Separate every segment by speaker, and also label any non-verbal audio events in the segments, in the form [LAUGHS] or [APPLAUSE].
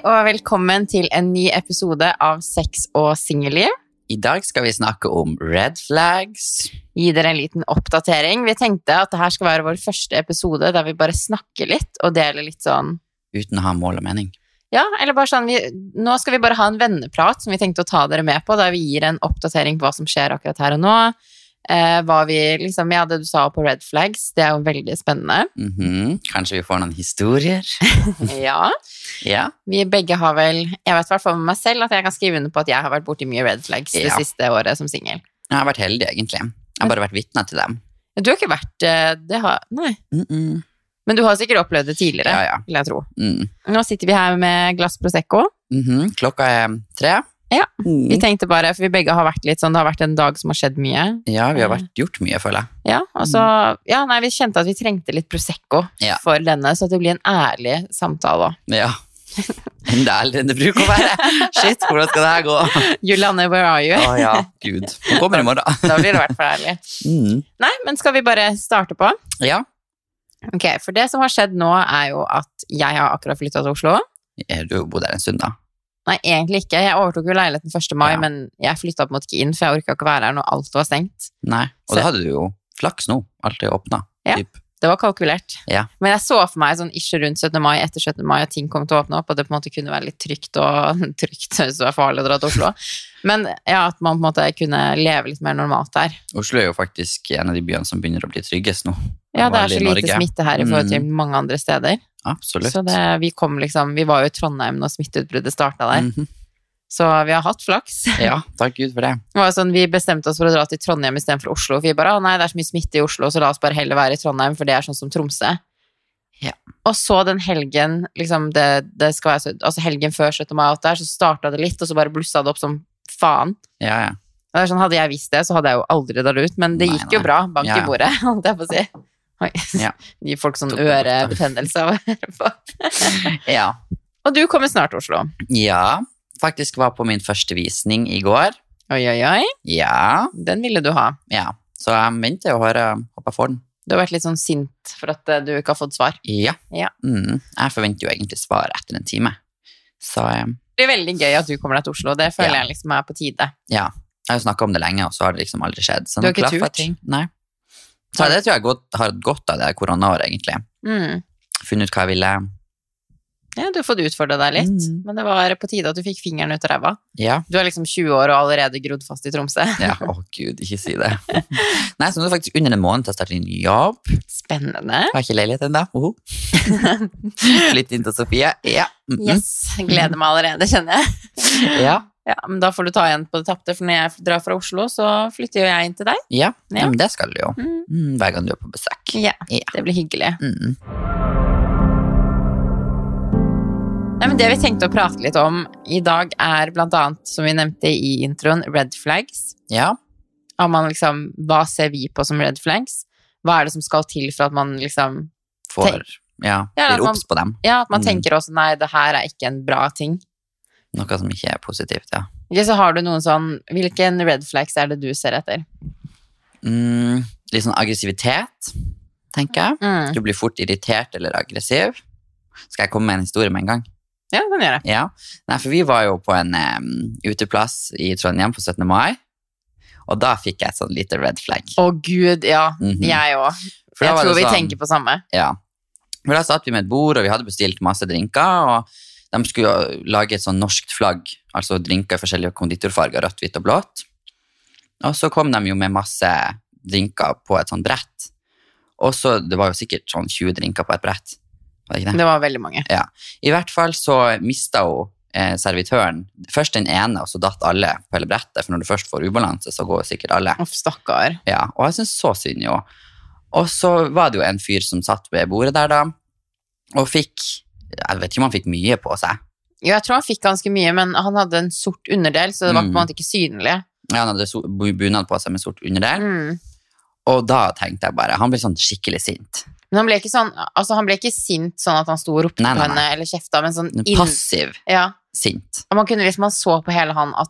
Speaker 1: Og velkommen til en ny episode av Sex og singelliv.
Speaker 2: I dag skal vi snakke om red flags.
Speaker 1: Gi dere en liten oppdatering. Vi tenkte at dette skal være vår første episode der vi bare snakker litt og deler litt sånn
Speaker 2: Uten å ha mål og mening.
Speaker 1: Ja, eller bare sånn vi, Nå skal vi bare ha en venneprat som vi tenkte å ta dere med på, der vi gir en oppdatering på hva som skjer akkurat her og nå. Eh, hva vi liksom Ja, det du sa på red flags, det er jo veldig spennende.
Speaker 2: Mhm. Kanskje vi får noen historier? [LAUGHS]
Speaker 1: Ja.
Speaker 2: Ja.
Speaker 1: Vi begge har vel Jeg vet i hvert fall med meg selv at jeg kan skrive under på at jeg har vært borti mye red flags det siste året som singel.
Speaker 2: Jeg har vært heldig, egentlig. Jeg har bare vært vitne til dem.
Speaker 1: Du har ikke vært eh, Det har Nei.
Speaker 2: Mm-mm.
Speaker 1: Men du har sikkert opplevd det tidligere,
Speaker 2: Ja, ja.
Speaker 1: vil jeg tro.
Speaker 2: Mm.
Speaker 1: Nå sitter vi her med glass Prosecco.
Speaker 2: -hmm. Klokka er tre.
Speaker 1: Ja.
Speaker 2: Mm.
Speaker 1: Vi tenkte bare, for vi begge har vært litt sånn, det har vært en dag som har skjedd mye.
Speaker 2: Ja, vi har vært, gjort mye, føler jeg.
Speaker 1: Ja, og så, ja, nei, vi kjente at vi trengte litt Prosecco
Speaker 2: Ja.
Speaker 1: for denne, så det blir en ærlig samtale.
Speaker 2: Ja. Enda ærlig enn det bruker å være. Shit, hvordan skal det her gå? [LAUGHS]
Speaker 1: Julianne, where are you?
Speaker 2: Å ja, gud. Hun kommer i morgen.
Speaker 1: Da blir det i hvert fall ærlig.
Speaker 2: Mm.
Speaker 1: Nei, men skal vi bare starte på?
Speaker 2: Ja.
Speaker 1: Ok, for det som har skjedd nå er jo at jeg har akkurat flyttet til Oslo.
Speaker 2: Eh, Du har bodd her en stund, da.
Speaker 1: Nei, egentlig ikke. Jeg overtok jo leiligheten 1. mai,
Speaker 2: Ja.
Speaker 1: men jeg flytta på en måte ikke inn, for jeg orka ikke å være her når alt var stengt.
Speaker 2: Nei. Og
Speaker 1: Så-
Speaker 2: da hadde du jo flaks nå. Alt er åpna.
Speaker 1: Ja.
Speaker 2: Typ.
Speaker 1: Det var kalkulert.
Speaker 2: Ja.
Speaker 1: Men jeg så for meg sånn ikke rundt 17. mai, etter 17. mai, at ting kom til å åpne opp, og det på en måte kunne være litt trygt og [LAUGHS] trygt hvis det var farlig å dra til Oslo. Men ja, at man på en måte kunne leve litt mer normalt der.
Speaker 2: Oslo er jo faktisk en av de byene som begynner å bli tryggest nå.
Speaker 1: Ja, det er så lite
Speaker 2: Norge.
Speaker 1: smitte her i forhold til
Speaker 2: Mm.
Speaker 1: mange andre steder.
Speaker 2: Absolutt.
Speaker 1: Så det, vi kom liksom Vi var jo i Trondheim når smitteutbruddet starta der,
Speaker 2: Mhm.
Speaker 1: så vi har hatt flaks. [LAUGHS]
Speaker 2: Ja, takk Gud for det.
Speaker 1: Det sånn, Vi bestemte oss for å dra til Trondheim istedenfor Oslo. For vi bare, å nei, det er så mye smitte i Oslo, så la oss bare heller være i Trondheim, for det er sånn som Tromsø.
Speaker 2: Ja.
Speaker 1: Og så den helgen, liksom det, det skal være altså helgen før 17. mai, alt der, så starta det litt, og så bare blussa det opp som faen.
Speaker 2: Ja, ja.
Speaker 1: Sånn, Hadde jeg visst det, så hadde jeg jo aldri dratt ut, men det
Speaker 2: Nei,
Speaker 1: gikk jo
Speaker 2: nei.
Speaker 1: bra. Bank i bordet, [LAUGHS] holdt jeg på å si. Oi.
Speaker 2: Ja. [LAUGHS]
Speaker 1: Gir folk sånn ørebetennelse av å høre på. [LAUGHS]
Speaker 2: ja.
Speaker 1: Og du kommer snart til Oslo.
Speaker 2: Ja, faktisk var på min første visning i går.
Speaker 1: Oi, oi, oi.
Speaker 2: Ja,
Speaker 1: Den ville du ha.
Speaker 2: ja. Så jeg venter å høre håper jeg får den.
Speaker 1: Du har vært litt sånn sint for at eh, du ikke har fått svar.
Speaker 2: Ja.
Speaker 1: Ja.
Speaker 2: Mm. Jeg forventer jo egentlig svar etter en time. Så um...
Speaker 1: Det blir veldig gøy at du kommer deg til Oslo. Det føler
Speaker 2: Ja.
Speaker 1: jeg liksom er på tide.
Speaker 2: ja. Jeg har jo snakka om det lenge, og så har det liksom aldri skjedd. Så
Speaker 1: Du har ikke turt?
Speaker 2: ting. Nei. Så det tror jeg godt, har hatt godt av det koronaåret, egentlig.
Speaker 1: Mm.
Speaker 2: Funnet ut hva jeg ville.
Speaker 1: Ja, du har fått utfordra deg litt,
Speaker 2: Mm.
Speaker 1: men det var på tide at du fikk fingeren ut av ræva.
Speaker 2: Ja.
Speaker 1: Du er liksom 20 år og allerede grodd fast i Tromsø.
Speaker 2: ja. Å gud, ikke si det. Nei, så nå er det faktisk under en måned til å starte en jobb.
Speaker 1: Spennende.
Speaker 2: Har ikke leilighet ennå. Uh [LAUGHS] Flytt inn til Sofie. Ja. Mm -mm.
Speaker 1: Yes, gleder meg allerede, kjenner jeg.
Speaker 2: ja.
Speaker 1: Ja, men da får du ta igjen på det tapte, for når jeg drar fra Oslo, så flytter jo jeg inn til deg.
Speaker 2: Ja.
Speaker 1: Ja.
Speaker 2: men det skal du jo.
Speaker 1: Mm.
Speaker 2: Mm, hver gang du er på besøk.
Speaker 1: Ja,
Speaker 2: Ja.
Speaker 1: det blir hyggelig.
Speaker 2: Mm.
Speaker 1: Nei, men det vi tenkte å prate litt om i dag er blant annet, som vi nevnte i introen, red flags.
Speaker 2: Ja.
Speaker 1: Om man liksom, hva ser vi på som red flags? Hva er det som skal til for at man liksom
Speaker 2: Får ja, blir obs på dem.
Speaker 1: Ja, at man
Speaker 2: Mm.
Speaker 1: tenker også nei, det her er ikke en bra ting.
Speaker 2: Noe som ikke er positivt, ja.
Speaker 1: Ikke så har du noen sånn Hvilken red flags er det du ser etter?
Speaker 2: Mm, litt sånn aggressivitet, tenker jeg.
Speaker 1: Mm.
Speaker 2: Du blir fort irritert eller aggressiv. Skal jeg komme med en historie med en gang?
Speaker 1: Ja, det kan gjøre.
Speaker 2: Ja. Nei, for vi var jo på en um, uteplass i Trondheim på 17. mai, og da fikk jeg et sånn lite red flag.
Speaker 1: Å gud, ja.
Speaker 2: Mhm.
Speaker 1: Jeg òg. Jeg tror vi
Speaker 2: sånn-
Speaker 1: tenker på samme.
Speaker 2: Ja. For da satt vi med et bord, og vi hadde bestilt masse drinker, og de skulle jo lage et sånn norskt flagg, altså drinker i forskjellige konditorfarger, rødt, hvitt og blått. Og så kom de jo med masse drinker på et sånt brett. Og så, det var jo sikkert sånn 20 drinker på et brett. Var det ikke det?
Speaker 1: Det var veldig mange. Ja.
Speaker 2: I hvert fall så mista hun eh, servitøren først den ene, og så datt alle på hele brettet. For når du først får ubalanse, så går jo sikkert alle.
Speaker 1: Uff, stakkar.
Speaker 2: Ja, og jeg syns så synd, jo. Og så var det jo en fyr som satt ved bordet der, da, og fikk Jeg vet ikke om han fikk mye på seg.
Speaker 1: Jo, jeg tror han fikk ganske mye, men han hadde en sort underdel, så det var på en
Speaker 2: Mm.
Speaker 1: måte ikke synlig.
Speaker 2: Ja, han hadde so- bunad på seg med sort underdel.
Speaker 1: Mm.
Speaker 2: Og da tenkte jeg bare Han ble sånn skikkelig sint.
Speaker 1: Men han ble ikke sånn Altså, han ble ikke sint sånn at han sto og ropte på henne eller kjefta, men sånn inn...
Speaker 2: Passiv
Speaker 1: Ja.
Speaker 2: sint.
Speaker 1: Og man kunne liksom Man så på hele han at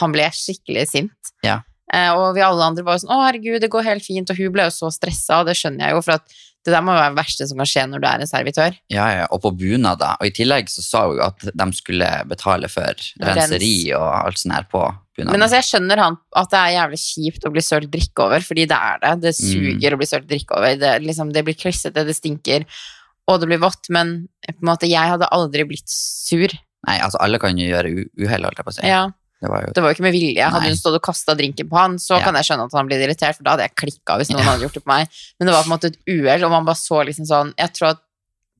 Speaker 1: han ble skikkelig sint.
Speaker 2: Ja.
Speaker 1: Eh, og vi alle andre var jo sånn 'Å, herregud, det går helt fint', og hun ble jo så stressa, og det skjønner jeg jo, for at Det der må være det verste som kan skje når du er en servitør.
Speaker 2: Ja, ja, og på bunader. Og i tillegg så sa hun at de skulle betale for renseri og alt sånt her på bunaden.
Speaker 1: Men altså, jeg skjønner han at det er jævlig kjipt å bli sølt drikke over, fordi det er det. Det suger å bli sølt drikke over. Det, liksom, det blir klissete, det stinker, og det blir vått. Men på en måte, jeg hadde aldri blitt sur.
Speaker 2: Nei, altså alle kan jo gjøre uhell, holdt jeg på å si.
Speaker 1: Ja,
Speaker 2: Det var jo
Speaker 1: det var ikke med vilje. Hadde hun stått og kasta drinken på han, så
Speaker 2: Ja.
Speaker 1: kan jeg skjønne at han blir irritert, for da hadde jeg klikka hvis noen
Speaker 2: Ja.
Speaker 1: hadde gjort det på meg. Men det var på en måte et uhell, og man bare så liksom sånn Jeg tror at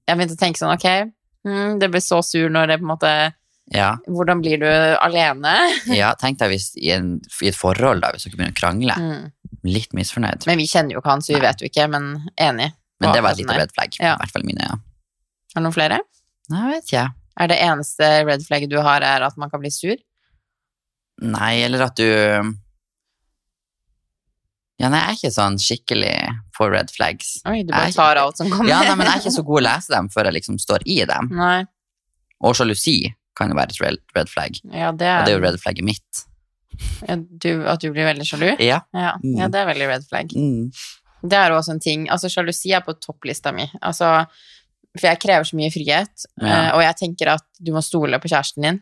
Speaker 1: Jeg begynte å tenke sånn, ok, mm, det blir så sur når det på en måte
Speaker 2: Ja,
Speaker 1: Hvordan blir du alene? [LAUGHS]
Speaker 2: ja tenk deg hvis i, en, i et forhold, da, hvis dere begynner å krangle.
Speaker 1: Mm.
Speaker 2: Litt misfornøyd.
Speaker 1: Men vi kjenner jo ikke han, så vi
Speaker 2: Nei.
Speaker 1: vet jo ikke, men enig.
Speaker 2: Men det var et lite red flag. I hvert fall mine ja.
Speaker 1: Har du noen flere?
Speaker 2: Nei, vet ikke.
Speaker 1: Er det eneste red flagget du har, er at man kan bli sur?
Speaker 2: Nei, eller at du Ja, nei, jeg er ikke sånn skikkelig for red flags.
Speaker 1: Oi, du bare tar alt som kommer.
Speaker 2: Ja, nei, men jeg er ikke så god å lese dem før jeg liksom står i dem. [LAUGHS]
Speaker 1: Nei.
Speaker 2: Og sjalusi kan jo være et red, flag.
Speaker 1: Ja, det
Speaker 2: Og
Speaker 1: er,
Speaker 2: det er jo red flagget mitt.
Speaker 1: Ja, du, At du blir veldig sjalu?
Speaker 2: Ja.
Speaker 1: Ja,
Speaker 2: Mm.
Speaker 1: ja, det er veldig red flag.
Speaker 2: Mm.
Speaker 1: Det er også en ting. Altså, sjalusi er på topplista mi. Altså, for jeg krever så mye frihet, eh, og jeg tenker at du må stole på kjæresten din.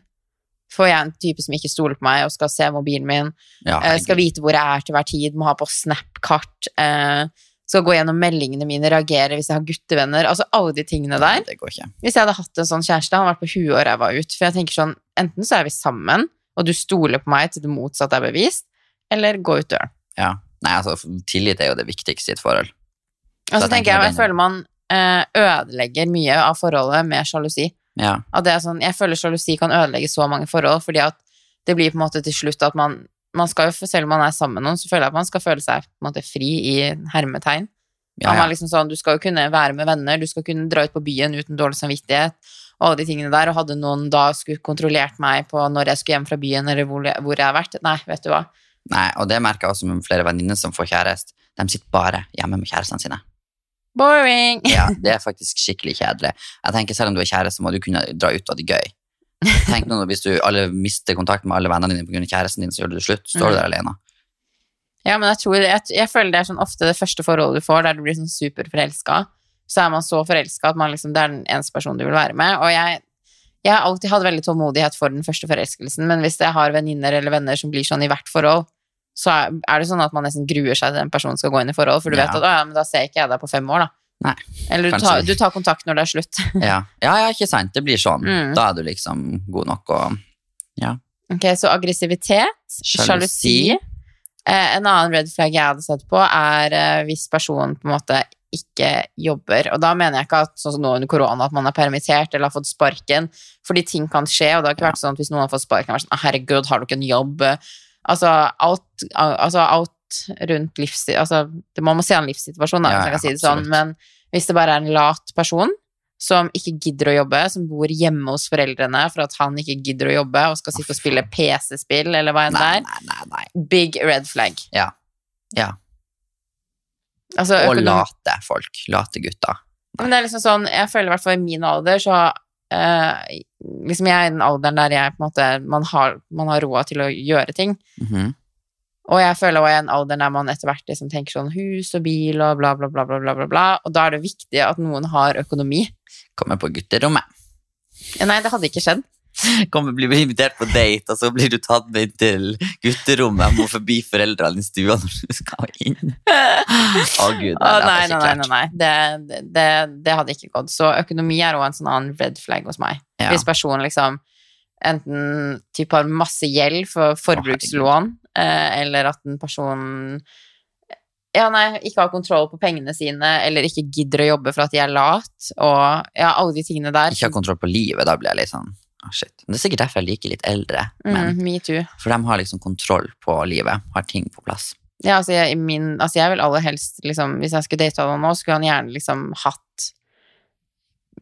Speaker 1: For jeg en type som ikke stoler på meg og skal se mobilen min,
Speaker 2: Ja,
Speaker 1: eh, skal vite hvor jeg er til hver tid, må ha på Snap-kart, eh, skal gå gjennom meldingene mine, reagere hvis jeg har guttevenner. Altså alle de tingene der.
Speaker 2: Det går ikke.
Speaker 1: Hvis jeg hadde hatt en sånn kjæreste, han hadde vært på huet og ræva ut. For jeg tenker sånn, enten så er vi sammen, og du stoler på meg til det motsatte er bevist, eller gå ut døren.
Speaker 2: Ja. Nei, altså, tillit er jo det viktigste i et forhold.
Speaker 1: Og så
Speaker 2: altså, tenker
Speaker 1: jeg
Speaker 2: jeg
Speaker 1: føler man eh, ødelegger mye av forholdet med sjalusi.
Speaker 2: Ja.
Speaker 1: Er sånn, jeg føler sjalusi kan ødelegge så mange forhold, fordi at det blir på en måte til slutt at man, man skal jo, selv om man er sammen med noen, så føler jeg at man skal føle seg på en måte fri i hermetegn.
Speaker 2: Ja, ja.
Speaker 1: liksom sånn, du skal jo kunne være med venner, du skal kunne dra ut på byen uten dårlig samvittighet, og alle de tingene der, og hadde noen da skulle kontrollert meg på når jeg skulle hjem fra byen, eller hvor, jeg- hvor jeg har vært, nei, vet du hva.
Speaker 2: Nei, og det merker jeg også med flere venninner som får kjæreste. De sitter bare hjemme med kjærestene sine.
Speaker 1: Boring!
Speaker 2: Ja, [LAUGHS] det er faktisk skikkelig kjedelig. Jeg tenker Selv om du er kjæreste, må du kunne dra ut og ha det gøy. Tenk nå Hvis du alle mister kontakt med alle vennene dine pga. kjæresten din, så gjør du det slutt. Står du der alene.
Speaker 1: Ja, men jeg tror, jeg, jeg føler det er sånn ofte det første forholdet du får, der du blir sånn superforelska. Så er man så forelska at man liksom, det er den eneste personen du vil være med. Og jeg, jeg har alltid hatt veldig tålmodighet for den første forelskelsen, men hvis jeg har venninner eller venner som blir sånn i hvert forhold, så er det sånn at man nesten gruer seg til den personen skal gå inn i forhold, for du
Speaker 2: Ja.
Speaker 1: vet at ja, men da ser ikke jeg deg på fem år, da.
Speaker 2: Nei,
Speaker 1: Eller du tar, du tar kontakt når det er slutt. [LAUGHS]
Speaker 2: Ja. ja, ja, ikke sant. Det blir sånn.
Speaker 1: Mm.
Speaker 2: Da er du liksom god nok og
Speaker 1: Ok, så aggressivitet,
Speaker 2: Sjalusi.
Speaker 1: Eh, en annen red flag jeg hadde sett på, er eh, hvis personen på en måte ikke jobber. Og da mener jeg ikke at sånn som nå under korona, at man er permittert eller har fått sparken, fordi ting kan skje, og det har ikke vært sånn at hvis noen har fått sparken, har vært sånn «Ah, herregud, har du ikke en jobb? Altså alt, altså, alt rundt livs... Altså, det, man må se an livssituasjonen,
Speaker 2: Ja, ja,
Speaker 1: si sånn, men hvis det bare er en lat person som ikke gidder å jobbe, som bor hjemme hos foreldrene for at han ikke gidder å jobbe og skal sitte og spille PC-spill eller hva enn det er, big red flag.
Speaker 2: Ja. ja.
Speaker 1: Altså,
Speaker 2: Og late folk. Late gutter.
Speaker 1: Men det er liksom sånn, jeg føler i hvert fall i min alder, så eh, liksom jeg er i den alderen der jeg på en måte, man har, man har råd til å gjøre ting.
Speaker 2: Mhm.
Speaker 1: Og jeg føler også jeg er i en alder der man etter hvert liksom tenker sånn hus og bil og bla, bla, bla, bla, bla, bla, bla. Og da er det viktig at noen har økonomi.
Speaker 2: Kommer på gutterommet.
Speaker 1: Ja, Nei, det hadde ikke skjedd. [LAUGHS]
Speaker 2: Kommer, blir invitert på date, og så blir du tatt med inn til gutterommet. Må forbi foreldrene i stua når du skal inn. Å gud, nei, det
Speaker 1: nei, nei, nei, nei. Det, det, det hadde ikke gått. Så økonomi er også en sånn annen red flag hos meg.
Speaker 2: Ja.
Speaker 1: Hvis personen liksom enten typ har masse gjeld for forbrukslån, eh, eller at en person ja, nei, ikke har kontroll på pengene sine, eller ikke gidder å jobbe for at de er lat, og ja, alle de tingene der.
Speaker 2: Ikke har kontroll på livet, da blir jeg litt sånn shit. Det er sikkert derfor jeg liker litt eldre menn.
Speaker 1: Mm, me too.
Speaker 2: For de har liksom kontroll på livet, har ting på plass.
Speaker 1: Ja, altså jeg, min, altså jeg vil aller helst liksom, Hvis jeg skulle date noen nå, skulle han gjerne liksom hatt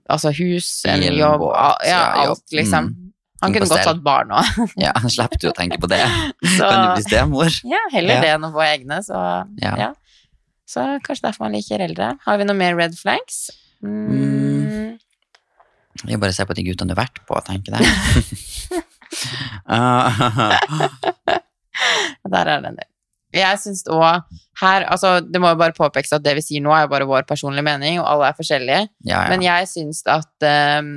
Speaker 1: Altså hus, en
Speaker 2: Bil,
Speaker 1: jobb,
Speaker 2: båt,
Speaker 1: ja, alt, liksom.
Speaker 2: Mm.
Speaker 1: Han kunne godt hatt barn òg. [LAUGHS]
Speaker 2: Ja, Slipper du å tenke på det. [LAUGHS]
Speaker 1: Så
Speaker 2: Kan du bli stemor?
Speaker 1: ja, heller
Speaker 2: Ja.
Speaker 1: det enn å få egne, så
Speaker 2: Ja.
Speaker 1: ja. Så kanskje derfor man liker eldre. Har vi noe mer red flags? Mm.
Speaker 2: Jeg bare ser på de guttene du har vært på, tenker jeg. [LAUGHS] Ah,
Speaker 1: Der er det del. Jeg syns òg her, altså, det må jo bare påpekes at det vi sier nå, er jo bare vår personlige mening, og alle er forskjellige.
Speaker 2: Ja, ja.
Speaker 1: Men jeg syns at um,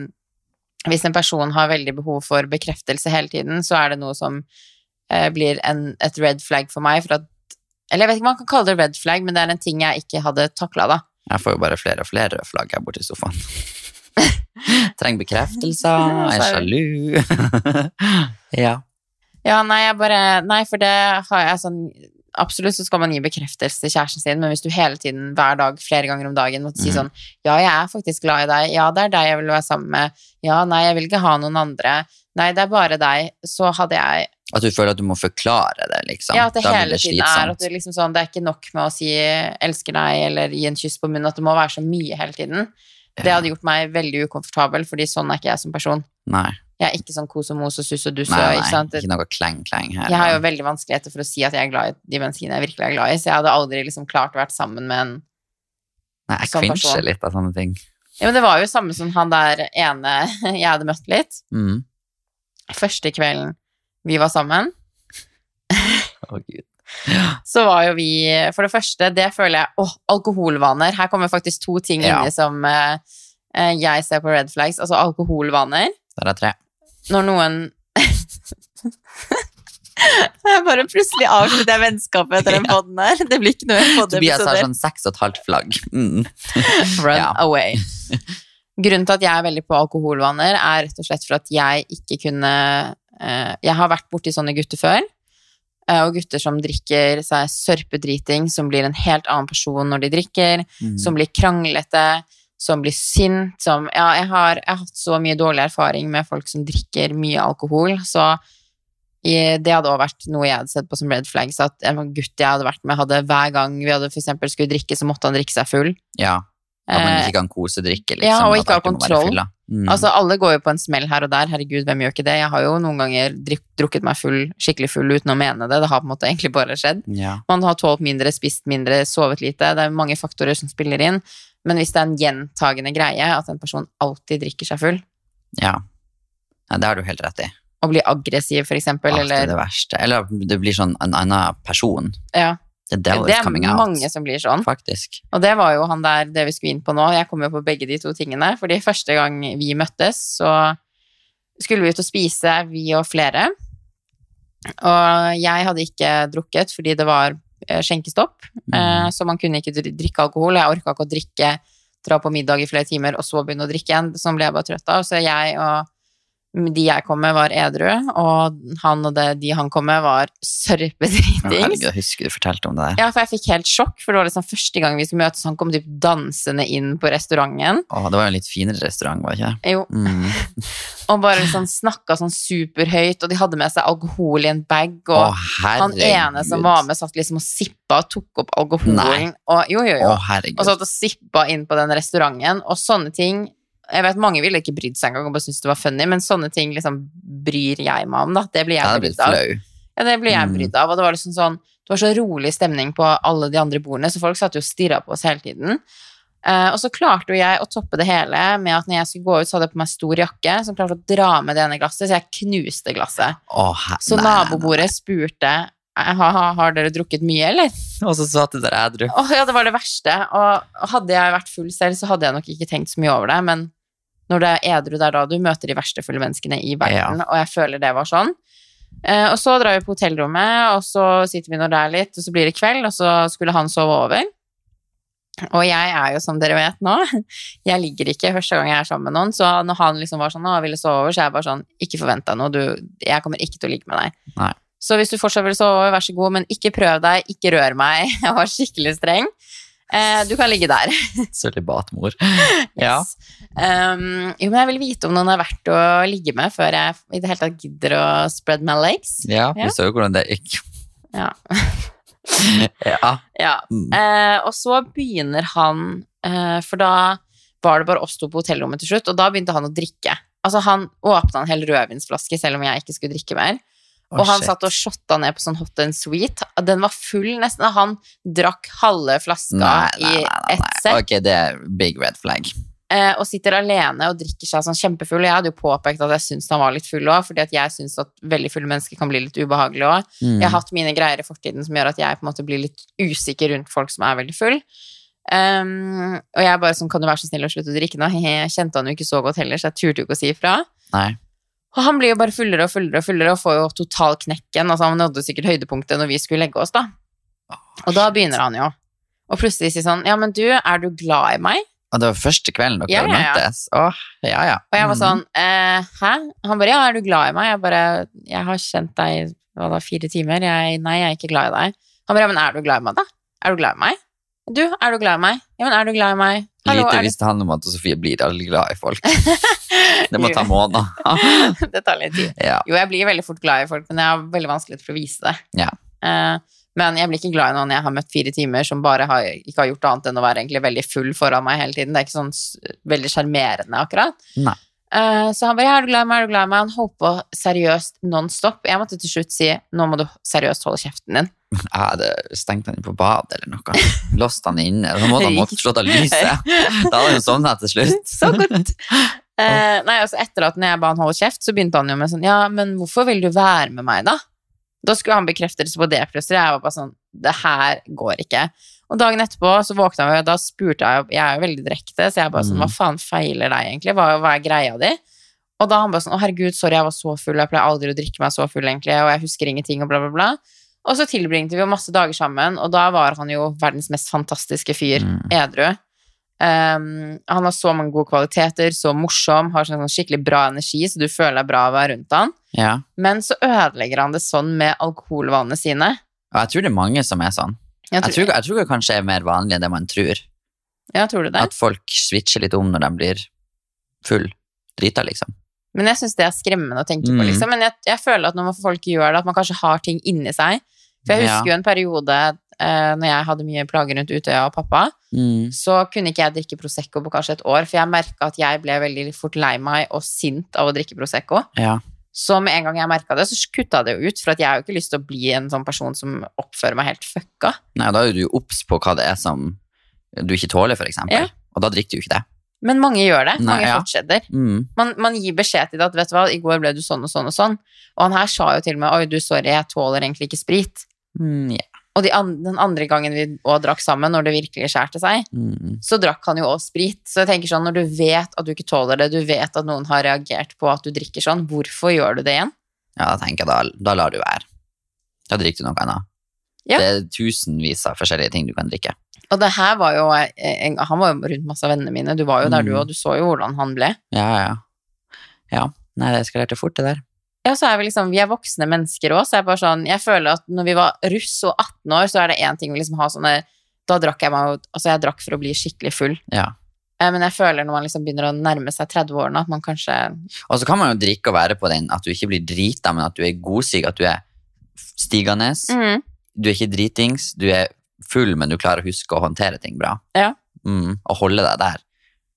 Speaker 1: hvis en person har veldig behov for bekreftelse hele tiden, så er det noe som uh, blir en, et red flag for meg. For at, eller jeg vet ikke om man kan kalle det red flag, men det er en ting jeg ikke hadde takla, da.
Speaker 2: Jeg får jo bare flere og flere flagg her borte i sofaen. Trenger bekreftelser, er sjalu. [LAUGHS] ja.
Speaker 1: Ja, nei, jeg bare Nei, for det har jeg sånn Absolutt så skal man gi bekreftelse til kjæresten sin, men hvis du hele tiden, hver dag, flere ganger om dagen måtte si
Speaker 2: Mhm.
Speaker 1: sånn Ja, jeg er faktisk glad i deg. Ja, det er deg jeg vil være sammen med. Ja, nei, jeg vil ikke ha noen andre. Nei, det er bare deg. Så hadde jeg
Speaker 2: At du føler at du må forklare det, liksom.
Speaker 1: Ja, at det hele
Speaker 2: det
Speaker 1: tiden er at det, liksom sånn, det er ikke nok med å si 'elsker deg' eller gi en kyss på munnen, at det må være så mye hele tiden. Det hadde gjort meg veldig ukomfortabel, fordi sånn er ikke jeg som person.
Speaker 2: Nei,
Speaker 1: Jeg er ikke sånn kos og mos og sus og dus.
Speaker 2: nei, nei.
Speaker 1: ikke
Speaker 2: ikke noe kleng-kleng her.
Speaker 1: Jeg har jo veldig vanskeligheter for å si at jeg er glad i de menneskene jeg virkelig er glad i, så jeg hadde aldri liksom klart å være sammen med en
Speaker 2: Nei, jeg
Speaker 1: person.
Speaker 2: kvinsjer litt av sånne ting.
Speaker 1: Ja, men det var jo samme som han der ene [LAUGHS] jeg hadde møtt litt.
Speaker 2: Mm.
Speaker 1: Første kvelden vi var sammen,
Speaker 2: Å, Gud. [GASPS]
Speaker 1: så var jo vi For det første, det føler jeg Åh, alkoholvaner. Her kommer faktisk to ting
Speaker 2: Ja.
Speaker 1: inni som eh, eh, jeg ser på red flags. Altså alkoholvaner.
Speaker 2: Der er tre.
Speaker 1: Når noen [LAUGHS] Jeg bare plutselig avslutter jeg vennskapet etter den [LAUGHS] poden her. Det blir ikke noe
Speaker 2: Tobias har sånn seks og et halvt flagg. Mm. [LAUGHS]
Speaker 1: Run
Speaker 2: Ja.
Speaker 1: away. Grunnen til at jeg er veldig på alkoholvaner, er rett og slett for at jeg ikke kunne eh, Jeg har vært borti sånne gutter før. Eh, og gutter som drikker seg sørpedriting, som blir en helt annen person når de drikker.
Speaker 2: Mm.
Speaker 1: Som blir kranglete, som blir sint, som Ja, jeg har, jeg har hatt så mye dårlig erfaring med folk som drikker mye alkohol, så i, det hadde også vært noe jeg hadde sett på som red flags, at en gutt jeg hadde vært med, hadde hver gang vi hadde for skulle drikke, så måtte han drikke seg full.
Speaker 2: Ja, at man
Speaker 1: Eh,
Speaker 2: ikke kan kosedrikke, liksom.
Speaker 1: ja, og ikke ha kontroll.
Speaker 2: Mm.
Speaker 1: Altså, alle går jo på en smell her og der. Herregud, hvem gjør ikke det? Jeg har jo noen ganger drukket meg full, skikkelig full uten å mene det. Det har på en måte egentlig bare skjedd.
Speaker 2: ja.
Speaker 1: Man har tålt mindre, spist mindre, sovet lite. Det er mange faktorer som spiller inn. Men hvis det er en gjentagende greie at en person alltid drikker seg full,
Speaker 2: ja. ja, det har du helt rett i.
Speaker 1: Å bli aggressiv, for eksempel,
Speaker 2: det er
Speaker 1: eller
Speaker 2: det verste. Eller det blir sånn en annen person.
Speaker 1: ja, Det er mange som blir sånn.
Speaker 2: Faktisk.
Speaker 1: Og det var jo han der, det vi skulle inn på nå. Jeg kom jo på begge de to tingene. Fordi første gang vi møttes, så skulle vi ut og spise, vi og flere. Og jeg hadde ikke drukket fordi det var eh, skjenkestopp. Eh,
Speaker 2: Mm.
Speaker 1: Så man kunne ikke drikke alkohol. Jeg orka ikke å drikke, dra på middag i flere timer og så begynne å drikke igjen. Sånn ble jeg bare trøtt av. Så jeg og de jeg kom med, var edru, og han og det, de han kom med, var sørpedritings.
Speaker 2: Jeg husker du fortalte om det der.
Speaker 1: Ja, for jeg fikk helt sjokk, for det var liksom første gang vi skulle møtes. Han kom typ dansende inn på restauranten.
Speaker 2: Åh, det var jo en litt finere restaurant, var det ikke?
Speaker 1: Jo,
Speaker 2: Mm. [LAUGHS]
Speaker 1: og bare liksom snakka sånn superhøyt, og de hadde med seg alkohol i en bag,
Speaker 2: og
Speaker 1: og han ene som var med, satt liksom og sippa og tok opp alkoholen.
Speaker 2: Nei.
Speaker 1: Og, jo, jo, jo.
Speaker 2: Åh.
Speaker 1: Og satt og sippa inn på den restauranten, og sånne ting Jeg vet mange ville ikke brydd seg engang og bare syntes det var funny, men sånne ting liksom bryr jeg meg om, da. Det blir
Speaker 2: jeg
Speaker 1: brydd av. Ja, det blir jeg
Speaker 2: Mm.
Speaker 1: brydd av. Og det var liksom sånn Det var så rolig stemning på alle de andre bordene, så folk satt jo og stirra på oss hele tiden. Uh, og så klarte jo jeg å toppe det hele med at når jeg skulle gå ut, så hadde jeg på meg stor jakke som klarte å dra med det ene glasset, så jeg knuste glasset.
Speaker 2: Å, her-
Speaker 1: Så
Speaker 2: nei, nei.
Speaker 1: nabobordet spurte «Eh, ha, ha, har dere drukket mye, eller?
Speaker 2: Og så satt du der edru.
Speaker 1: Oh, ja, det var det verste. Og hadde jeg vært full selv, så hadde jeg nok ikke tenkt så mye over det, men når det er edru, det er da du møter de verste fulle menneskene i verden, og jeg føler det var sånn. Eh, og så drar vi på hotellrommet, og så sitter vi nå der litt, og så blir det kveld, og så skulle han sove over. Og jeg er jo, som dere vet nå, [LAUGHS] jeg ligger ikke første gang jeg er sammen med noen, så når han liksom var sånn og ville sove over, så er jeg bare sånn, ikke forvent deg noe, du, jeg kommer ikke til å ligge med deg.
Speaker 2: Nei.
Speaker 1: Så hvis du fortsatt vil sove over, vær så god, men ikke prøv deg, ikke rør meg. [LAUGHS] Jeg var skikkelig streng. Eh, du kan ligge der. [LAUGHS]
Speaker 2: Sølibatmor. Ja.
Speaker 1: Yes. Um, jo, men jeg vil vite om noen er verdt å ligge med før jeg i det hele tatt gidder å spread my legs.
Speaker 2: ja, vi
Speaker 1: Ja.
Speaker 2: så jo hvordan det gikk.
Speaker 1: Ja. [LAUGHS]
Speaker 2: Ja.
Speaker 1: ja.
Speaker 2: Mm.
Speaker 1: Eh, og så begynner han eh, For da var det bare oss to på hotellrommet til slutt, og da begynte han å drikke. Altså Han åpna en hel rødvinsflaske selv om jeg ikke skulle drikke mer.
Speaker 2: Å,
Speaker 1: og han
Speaker 2: shit.
Speaker 1: satt og shotta ned på sånn hot and sweet. Den var full nesten. og Han drakk halve flaska
Speaker 2: Nei, nei,
Speaker 1: i
Speaker 2: nei,
Speaker 1: ett sett.
Speaker 2: Ok, det er big red flag.
Speaker 1: eh, og sitter alene og drikker seg sånn kjempefull. Og jeg hadde jo påpekt at jeg syntes han var litt full òg, fordi at jeg syns at veldig fulle mennesker kan bli litt ubehagelige òg.
Speaker 2: Mm.
Speaker 1: Jeg har hatt mine greier i fortiden som gjør at jeg på en måte blir litt usikker rundt folk som er veldig full. Um, og jeg bare sånn, kan du være så snill å slutte å drikke nå? [LAUGHS] Jeg kjente han jo ikke så godt heller, så jeg turte jo ikke å si ifra.
Speaker 2: Nei.
Speaker 1: Og han blir jo bare fullere og fullere og fullere og får jo total knekken. Altså, han nådde sikkert høydepunktet når vi skulle legge oss, da. Og da begynner han jo. Og plutselig sier sånn Ja, men du, er du glad i meg?
Speaker 2: Og det var første kvelden dere
Speaker 1: Ja, ja, ja.
Speaker 2: møttes? Åh, ja, ja.
Speaker 1: Og jeg var
Speaker 2: Mm.
Speaker 1: sånn eh, Hæ? Han bare Ja, er du glad i meg? Jeg bare Jeg har kjent deg hva da, fire timer. Jeg, nei, jeg er ikke glad i deg. Han bare Ja, men er du glad i meg, da? Er du glad i meg? Du, er du glad i meg? Ja, men er du glad i meg? Hallo,
Speaker 2: Lite visste han om at Sofie blir aldri glad i folk. [LAUGHS] Det må ta måneder. [LAUGHS]
Speaker 1: Det tar litt tid.
Speaker 2: ja.
Speaker 1: Jo, jeg blir veldig fort glad i folk, men jeg har veldig vanskelig for å vise det.
Speaker 2: Ja.
Speaker 1: Eh, men jeg blir ikke glad i noen jeg har møtt fire timer, som bare har, ikke har gjort annet enn å være egentlig veldig full foran meg hele tiden. Det er ikke sånn veldig sjarmerende, akkurat.
Speaker 2: Nei.
Speaker 1: Eh, så han bare 'Er du glad i meg?' er du glad i meg? Han holdt på seriøst non stop. Jeg måtte til slutt si 'Nå må du seriøst holde kjeften din'. [LAUGHS]
Speaker 2: Jeg hadde stengt han på badet eller noe. Låst han inne. Så måtte han [LAUGHS] måtte slått av lyset. Da hadde han jo sovnet til slutt. [LAUGHS]
Speaker 1: Så godt. Eh, nei, altså Etter at jeg ba han holde kjeft, så begynte han jo med sånn Ja, men hvorfor vil du være med meg, da? Da skulle han bekreftelse på det plutselig. Jeg var bare sånn Det her går ikke. Og dagen etterpå så våkna vi, og da spurte jeg Jeg er jo veldig direkte, så jeg bare sånn
Speaker 2: Mm.
Speaker 1: Hva faen feiler deg egentlig? Hva, hva er greia di? Og da han bare sånn Å, herregud, sorry, jeg var så full. Jeg pleier aldri å drikke meg så full, egentlig, og jeg husker ingenting, og bla, bla, bla. Og så tilbringte vi jo masse dager sammen, og da var han jo verdens mest fantastiske fyr
Speaker 2: Mm.
Speaker 1: edru. Um, han har så mange gode kvaliteter, så morsom, har sånn skikkelig bra energi, så du føler deg bra av å være rundt han.
Speaker 2: Ja.
Speaker 1: Men så ødelegger han det sånn med alkoholvanene sine.
Speaker 2: Og jeg tror det er mange som er sånn.
Speaker 1: Jeg
Speaker 2: Jeg tror, jeg tror det kanskje er mer vanlig enn det man tror.
Speaker 1: ja, tror du det?
Speaker 2: At folk switcher litt om når de blir full. Drita, liksom.
Speaker 1: Men jeg syns det er skremmende å tenke på,
Speaker 2: Mm.
Speaker 1: liksom. Men jeg, jeg føler at når folk gjør det, at man kanskje har ting inni seg. For jeg husker
Speaker 2: Ja.
Speaker 1: jo en periode eh, når jeg hadde mye plager rundt Utøya og pappa,
Speaker 2: Mm.
Speaker 1: så kunne ikke jeg drikke Prosecco på kanskje et år, for jeg merka at jeg ble veldig fort lei meg og sint av å drikke Prosecco.
Speaker 2: Ja.
Speaker 1: Så med en gang jeg merka det, så kutta det jo ut, for at jeg har jo ikke lyst til å bli en sånn person som oppfører meg helt fucka.
Speaker 2: Nei, da er du jo obs på hva det er som du ikke tåler, eksempel.
Speaker 1: Ja.
Speaker 2: Og da drikker du ikke det.
Speaker 1: Men mange gjør det.
Speaker 2: Nei,
Speaker 1: mange
Speaker 2: ja.
Speaker 1: fortsetter.
Speaker 2: Mm.
Speaker 1: Man, man gir beskjed til det at vet du hva, i går ble du sånn og sånn og sånn. Og han her sa jo til meg oi, du, sorry, jeg tåler egentlig ikke sprit.
Speaker 2: Mm, ja.
Speaker 1: Og de an den andre gangen vi òg drakk sammen, når det virkelig skjærte seg,
Speaker 2: Mm.
Speaker 1: så drakk han jo også sprit. Så jeg tenker sånn, når du vet at du ikke tåler det, du vet at noen har reagert på at du drikker sånn, hvorfor gjør du det igjen?
Speaker 2: ja, da tenker jeg da, da lar du være. Da drikker du noe annet.
Speaker 1: Ja.
Speaker 2: Det er tusenvis av forskjellige ting du kan drikke.
Speaker 1: Og det her var jo eh, en, Han var jo rundt masse av vennene mine, du var jo der du
Speaker 2: Mm.
Speaker 1: og du så jo hvordan han ble.
Speaker 2: Ja, ja. Ja. Nei, det eskalerte fort, det der.
Speaker 1: Ja, så er vi liksom, vi er voksne mennesker òg, så jeg bare sånn Jeg føler at når vi var russ og 18 år, så er det én ting vi liksom har sånne Da drakk jeg meg jo Altså, jeg drakk for å bli skikkelig full.
Speaker 2: Ja.
Speaker 1: Eh, Men jeg føler når man liksom begynner å nærme seg 30-årene, at man kanskje
Speaker 2: Og så kan man jo drikke og være på den at du ikke blir drita, men at du er godsyk, at du er stigende.
Speaker 1: mm,
Speaker 2: Du er ikke dritings, du er full, men du klarer å huske å håndtere ting bra.
Speaker 1: Ja.
Speaker 2: Mm, og holde deg der.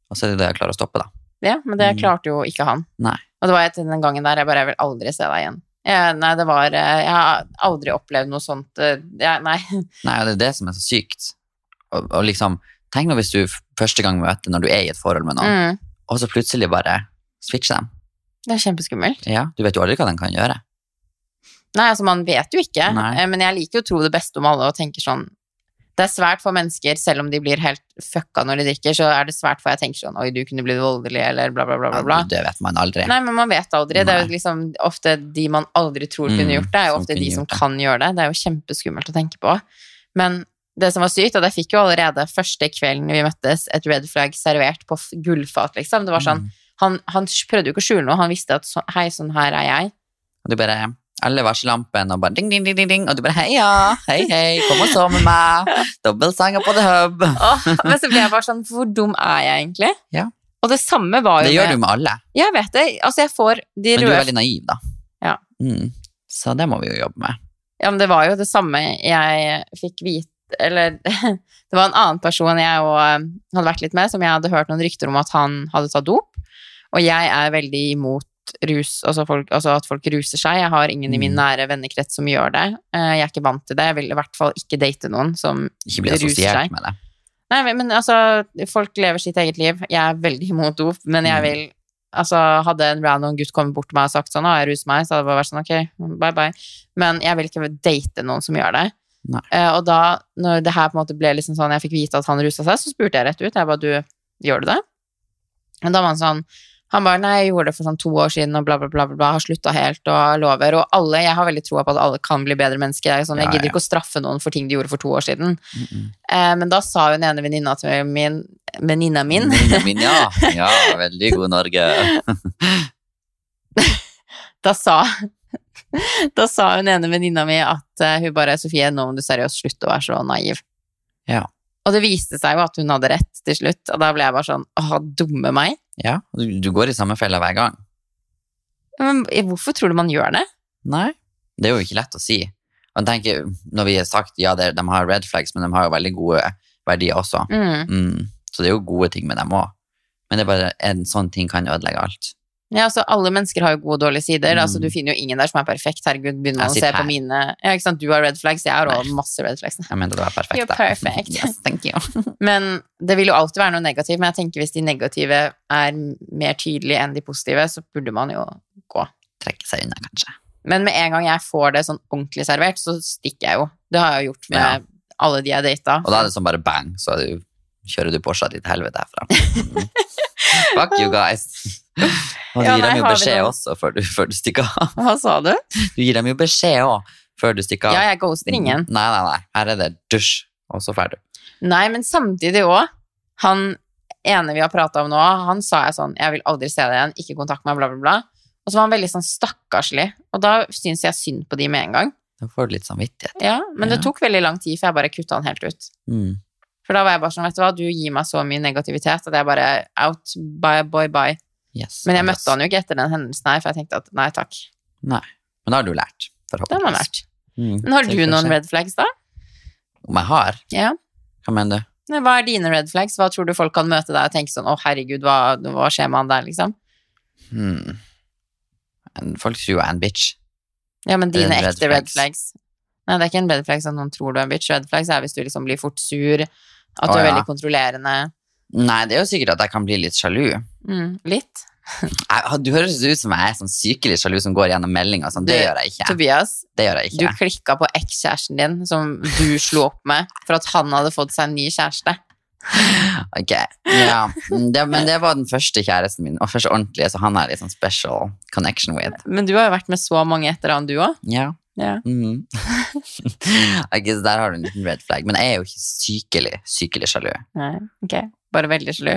Speaker 2: Og så er det det jeg klarer å stoppe, da.
Speaker 1: Ja, men det
Speaker 2: Mm.
Speaker 1: klarte jo ikke han.
Speaker 2: Nei.
Speaker 1: Og det var etter den gangen der jeg bare Jeg vil aldri se deg igjen. Jeg, nei, det var eh, Jeg har aldri opplevd noe sånt eh, jeg, Nei. [LAUGHS]
Speaker 2: Nei, og det er det som er så sykt. Og, og liksom, tenk nå hvis du første gang møter når du er i et forhold med noen,
Speaker 1: Mm,
Speaker 2: og så plutselig bare switcher dem.
Speaker 1: det er kjempeskummelt.
Speaker 2: Ja, du vet jo aldri hva den kan gjøre.
Speaker 1: Nei, altså, man vet jo ikke.
Speaker 2: Nei.
Speaker 1: Eh, Men jeg liker jo å tro det beste om alle og tenker sånn Det er svært for mennesker, selv om de blir helt fucka når de drikker, så er det svært for jeg tenker sånn Oi, du kunne blitt voldelig, eller bla, bla, bla, bla.
Speaker 2: Ja, det vet man aldri.
Speaker 1: Nei, men man vet aldri. Det er jo liksom ofte de man aldri tror kunne
Speaker 2: Mm,
Speaker 1: gjort det, er jo ofte de som
Speaker 2: det.
Speaker 1: kan gjøre det. Det er jo kjempeskummelt å tenke på. Men det som var sykt, og jeg fikk jo allerede første kvelden vi møttes, et red flag servert på gullfat, liksom. Det var sånn,
Speaker 2: Mm.
Speaker 1: han, han prøvde jo ikke å skjule noe, han visste at så, hei, sånn her er jeg.
Speaker 2: Og du bare alle varsellampene og bare ding, ding, ding, ding, ding. Og du bare heia, hei, hei, kom og sov med meg. [LAUGHS] Dobbeltsanger på The Hub.
Speaker 1: Oh, men så ble jeg bare sånn, hvor dum er jeg egentlig?
Speaker 2: Ja.
Speaker 1: Og det samme var jo
Speaker 2: Det gjør
Speaker 1: med
Speaker 2: du med alle.
Speaker 1: Jeg vet det. Altså, jeg får de
Speaker 2: Men du er
Speaker 1: røde
Speaker 2: veldig naiv, da.
Speaker 1: Ja.
Speaker 2: Mm. Så det må vi jo jobbe med.
Speaker 1: Ja, men det var jo det samme jeg fikk vite Eller [LAUGHS] det var en annen person jeg og, eh, hadde vært litt med, som jeg hadde hørt noen rykter om at han hadde tatt dop. Og jeg er veldig imot rus, altså, folk, altså at folk ruser seg. Jeg har ingen i min
Speaker 2: Mm.
Speaker 1: nære vennekrets som gjør det. Eh, Jeg er ikke vant til det. Jeg vil i hvert fall ikke date noen som
Speaker 2: Ikke bli
Speaker 1: Ruser seg.
Speaker 2: med det.
Speaker 1: Nei, men, altså, folk lever sitt eget liv. Jeg er veldig imot dop, men jeg
Speaker 2: Mm.
Speaker 1: vil Altså, hadde en random gutt kommet bort til meg og sagt sånn, å, jeg ruser meg, så hadde det bare vært sånn, ok, bye bye. Men jeg vil ikke date noen som gjør det. Eh, og da, når det her på en måte ble liksom sånn, jeg fikk vite at han rusa seg, så spurte jeg rett ut. Jeg bare, du, gjør du det? Og da var han sånn, han bare, nei, jeg gjorde det for sånn to år siden, og bla, bla, bla, bla, har slutta helt, og lover. Og alle, jeg har veldig troa på at alle kan bli bedre mennesker. Er sånn, jeg
Speaker 2: Ja,
Speaker 1: gidder
Speaker 2: ja.
Speaker 1: ikke å straffe noen for ting de gjorde for to år siden.
Speaker 2: Mm -mm.
Speaker 1: Eh, men da sa hun ene venninna til min, venninna min
Speaker 2: Venninna min, ja. [LAUGHS] ja. Veldig god Norge. [LAUGHS]
Speaker 1: Da sa [LAUGHS] Da sa hun ene venninna mi at uh, hun bare Sofie, nå må du seriøst slutte å være så naiv.
Speaker 2: Ja.
Speaker 1: Og det viste seg jo at hun hadde rett til slutt, og da ble jeg bare sånn åh, dumme meg.
Speaker 2: Ja, du, du går i samme fella hver gang.
Speaker 1: Men hvorfor tror du man gjør det?
Speaker 2: Nei, det er jo ikke lett å si. Og tenker, når vi har sagt ja, det, de har red flags, men de har jo veldig gode verdier også.
Speaker 1: Mm.
Speaker 2: Mm. Så det er jo gode ting med dem òg. Men det er bare en sånn ting kan ødelegge alt.
Speaker 1: Ja, altså Alle mennesker har jo gode og dårlige sider.
Speaker 2: Mm.
Speaker 1: Altså Du finner jo ingen der som er perfekt. Herregud, begynner man å se
Speaker 2: her.
Speaker 1: på mine Ja, ikke sant, Du har red flags, jeg har òg masse red flags.
Speaker 2: Jeg mente du var perfekt.
Speaker 1: You're perfect.
Speaker 2: Yes, thank you. [LAUGHS]
Speaker 1: Men det vil jo alltid være noe negativt. Men jeg tenker hvis de negative er mer tydelige enn de positive, så burde man jo gå.
Speaker 2: Trekke seg unna, kanskje.
Speaker 1: Men med en gang jeg får det sånn ordentlig servert, så stikker jeg jo. Det har jeg jo gjort med
Speaker 2: Ja.
Speaker 1: alle de jeg data.
Speaker 2: Og da er det sånn bare bang, så er du, kjører du Porscha til helvete herfra. Mm. Fuck you guys. Og du
Speaker 1: Ja,
Speaker 2: gir
Speaker 1: nei,
Speaker 2: dem jo beskjed også før du, før du stikker av.
Speaker 1: Hva sa du?
Speaker 2: Du gir dem jo beskjed òg før du stikker av.
Speaker 1: Ja, jeg ghoster ingen.
Speaker 2: Nei, nei, nei. Her er det dusj, og så du.
Speaker 1: Nei, men samtidig òg. Han ene vi har prata om nå, han sa jeg sånn Jeg vil aldri se deg igjen, ikke kontakt meg, bla, bla, bla. Og så var han veldig sånn stakkarslig. Og da syns jeg synd på de med en gang.
Speaker 2: Da får du litt samvittighet.
Speaker 1: Ja, Men det tok veldig lang tid, for jeg bare kutta han helt ut.
Speaker 2: Mm.
Speaker 1: For da var jeg bare sånn, vet du hva, du gir meg så mye negativitet at jeg bare out, bye, boy, bye.
Speaker 2: Yes,
Speaker 1: Men jeg
Speaker 2: yes.
Speaker 1: møtte han jo ikke etter den hendelsen her, for jeg tenkte at nei takk.
Speaker 2: Nei. Men da har du lært,
Speaker 1: Det har man lært.
Speaker 2: Mm.
Speaker 1: Men har du noen red flags, da?
Speaker 2: Om jeg har?
Speaker 1: Ja.
Speaker 2: Hva mener du?
Speaker 1: Hva er dine red flags? Hva tror du folk kan møte deg og tenke sånn å herregud, hva, hva skjer med han der, liksom?
Speaker 2: Hmm. Folk tror jeg er en bitch.
Speaker 1: Ja, men dine
Speaker 2: Red
Speaker 1: ekte red
Speaker 2: flags.
Speaker 1: flags. Nei, det er ikke en red flags at noen tror du er en bitch. Red flags er hvis du liksom blir fort sur, at du
Speaker 2: Å,
Speaker 1: er
Speaker 2: ja.
Speaker 1: veldig kontrollerende.
Speaker 2: Nei, det er jo sikkert at jeg kan bli litt sjalu.
Speaker 1: Mm, litt.
Speaker 2: Jeg, du høres ut som jeg er sånn sykelig sjalu som går gjennom meldinger. Sånn. Det
Speaker 1: Du,
Speaker 2: gjør jeg ikke.
Speaker 1: Tobias,
Speaker 2: Det gjør jeg
Speaker 1: du
Speaker 2: ikke.
Speaker 1: klikka på ekskjæresten din, som du slo opp med, for at han hadde fått seg en ny kjæreste.
Speaker 2: Ok, ja. Det, men det var den første kjæresten min, og første ordentlige, så han er litt sånn special connection with.
Speaker 1: Men du har jo vært med så mange etter han, du òg.
Speaker 2: Ja.
Speaker 1: Ja. [LAUGHS]
Speaker 2: Mm. Der har du en liten red flag. Men jeg er jo ikke sykelig, sykelig sjalu.
Speaker 1: Nei, ok. Bare veldig sjalu.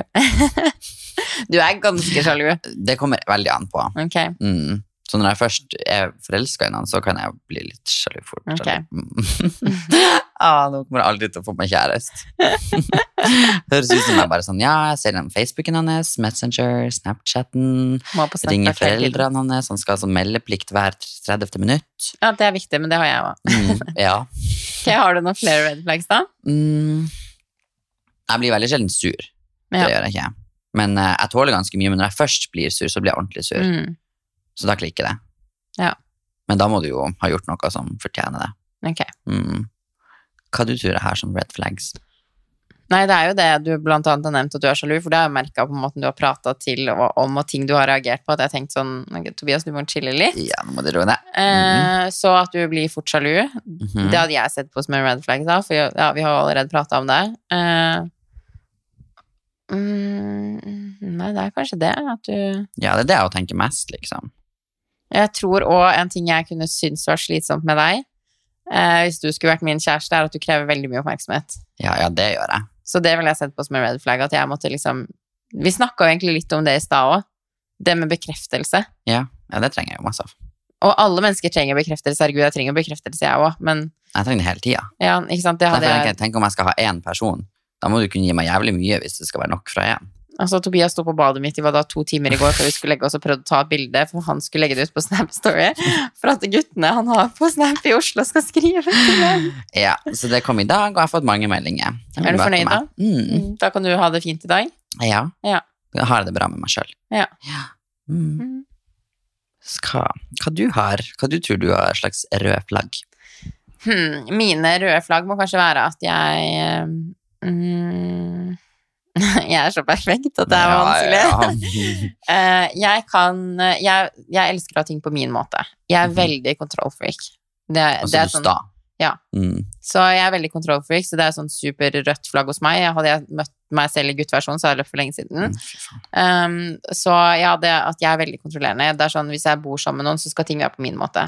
Speaker 1: [LAUGHS] du er ganske sjalu.
Speaker 2: Det kommer veldig an på.
Speaker 1: Okay.
Speaker 2: Mm. Så når jeg først er forelska i noen, så kan jeg bli litt sjalu fort.
Speaker 1: Ok. [LAUGHS]
Speaker 2: Ah, nå kommer jeg aldri til å få meg kjæreste. [LAUGHS] Høres ut som jeg bare sånn Ja, jeg ser den Facebooken hans, Messenger, Snapchatten,
Speaker 1: Snapchat
Speaker 2: ringer foreldrene hans, han skal sånn meldeplikt hver 30. minutt.
Speaker 1: Ja, det er viktig, men det har jeg òg.
Speaker 2: Mm, ja. [LAUGHS]
Speaker 1: Ok, har du noen flere red flags, da?
Speaker 2: Mm. Jeg blir veldig sjelden sur. Det
Speaker 1: Ja.
Speaker 2: gjør jeg ikke. Men uh, jeg tåler ganske mye, men når jeg først blir sur, så blir jeg ordentlig sur.
Speaker 1: Mm.
Speaker 2: Så da klikker det.
Speaker 1: Ja.
Speaker 2: Men da må du jo ha gjort noe som fortjener det.
Speaker 1: Ok.
Speaker 2: Mm. Hva du tror jeg har som red flags?
Speaker 1: Nei, det er jo det du blant annet har nevnt at du er sjalu, for det har jeg merka på måten du har prata til og, om, og ting du har reagert på, at jeg har tenkt sånn Tobias, du må chille litt.
Speaker 2: Ja, nå må du roe ned.
Speaker 1: Eh, så at du blir fort sjalu,
Speaker 2: Mhm.
Speaker 1: det hadde jeg sett på som en red flag, da, for ja, vi har allerede prata om det. Eh, mm, nei, det er kanskje det, at du
Speaker 2: Ja, det er det jeg tenker mest, liksom.
Speaker 1: Jeg tror òg en ting jeg kunne synes var slitsomt med deg, eh, hvis du skulle vært min kjæreste, er at du krever veldig mye oppmerksomhet.
Speaker 2: Ja, ja, det gjør jeg.
Speaker 1: Så det ville jeg sett på som en red flag, at jeg måtte liksom Vi snakka jo egentlig litt om det i stad òg. Det med bekreftelse.
Speaker 2: Ja, ja det trenger jeg jo masse av.
Speaker 1: Og alle mennesker trenger bekreftelse. Herregud, jeg trenger bekreftelse, jeg òg. Men
Speaker 2: Jeg trenger det hele tida.
Speaker 1: ja, ikke sant, det hadde
Speaker 2: Derfor tenker
Speaker 1: jeg,
Speaker 2: tenk om jeg skal ha én person. Da må du kunne gi meg jævlig mye hvis det skal være nok fra én.
Speaker 1: Altså, Tobias sto på badet mitt i var da to timer i går før vi skulle legge oss og prøvde å ta et bilde, for han skulle legge det ut på Snap Story. For at guttene han har på Snap i Oslo, skal skrive til dem.
Speaker 2: Ja, så det kom i dag, og jeg har fått mange meldinger.
Speaker 1: Er du fornøyd
Speaker 2: da? Mm.
Speaker 1: Mm, Da kan du ha det fint i dag.
Speaker 2: Ja.
Speaker 1: Ja.
Speaker 2: Jeg har det bra med meg sjøl.
Speaker 1: Ja.
Speaker 2: ja.
Speaker 1: Mm.
Speaker 2: Hva, hva du har, hva du tror du har slags rød flagg?
Speaker 1: Hmm, mine røde flagg må kanskje være at jeg Mm. [LAUGHS] Jeg er så perfekt at det er vanskelig.
Speaker 2: ja.
Speaker 1: ja. [LAUGHS] jeg kan jeg, jeg elsker å ha ting på min måte. Jeg er
Speaker 2: Mhm.
Speaker 1: veldig kontrollfreak. Det,
Speaker 2: altså,
Speaker 1: det
Speaker 2: er
Speaker 1: sånn,
Speaker 2: sta.
Speaker 1: ja.
Speaker 2: Mm.
Speaker 1: så jeg er veldig control-freak, så det er sånn superrødt flagg hos meg. Hadde jeg møtt meg selv i gutteversjonen, så hadde jeg løpt for lenge siden. Um, så ja, det at jeg er veldig kontrollerende. Det er sånn, Hvis jeg bor sammen med noen, så skal ting være på min måte.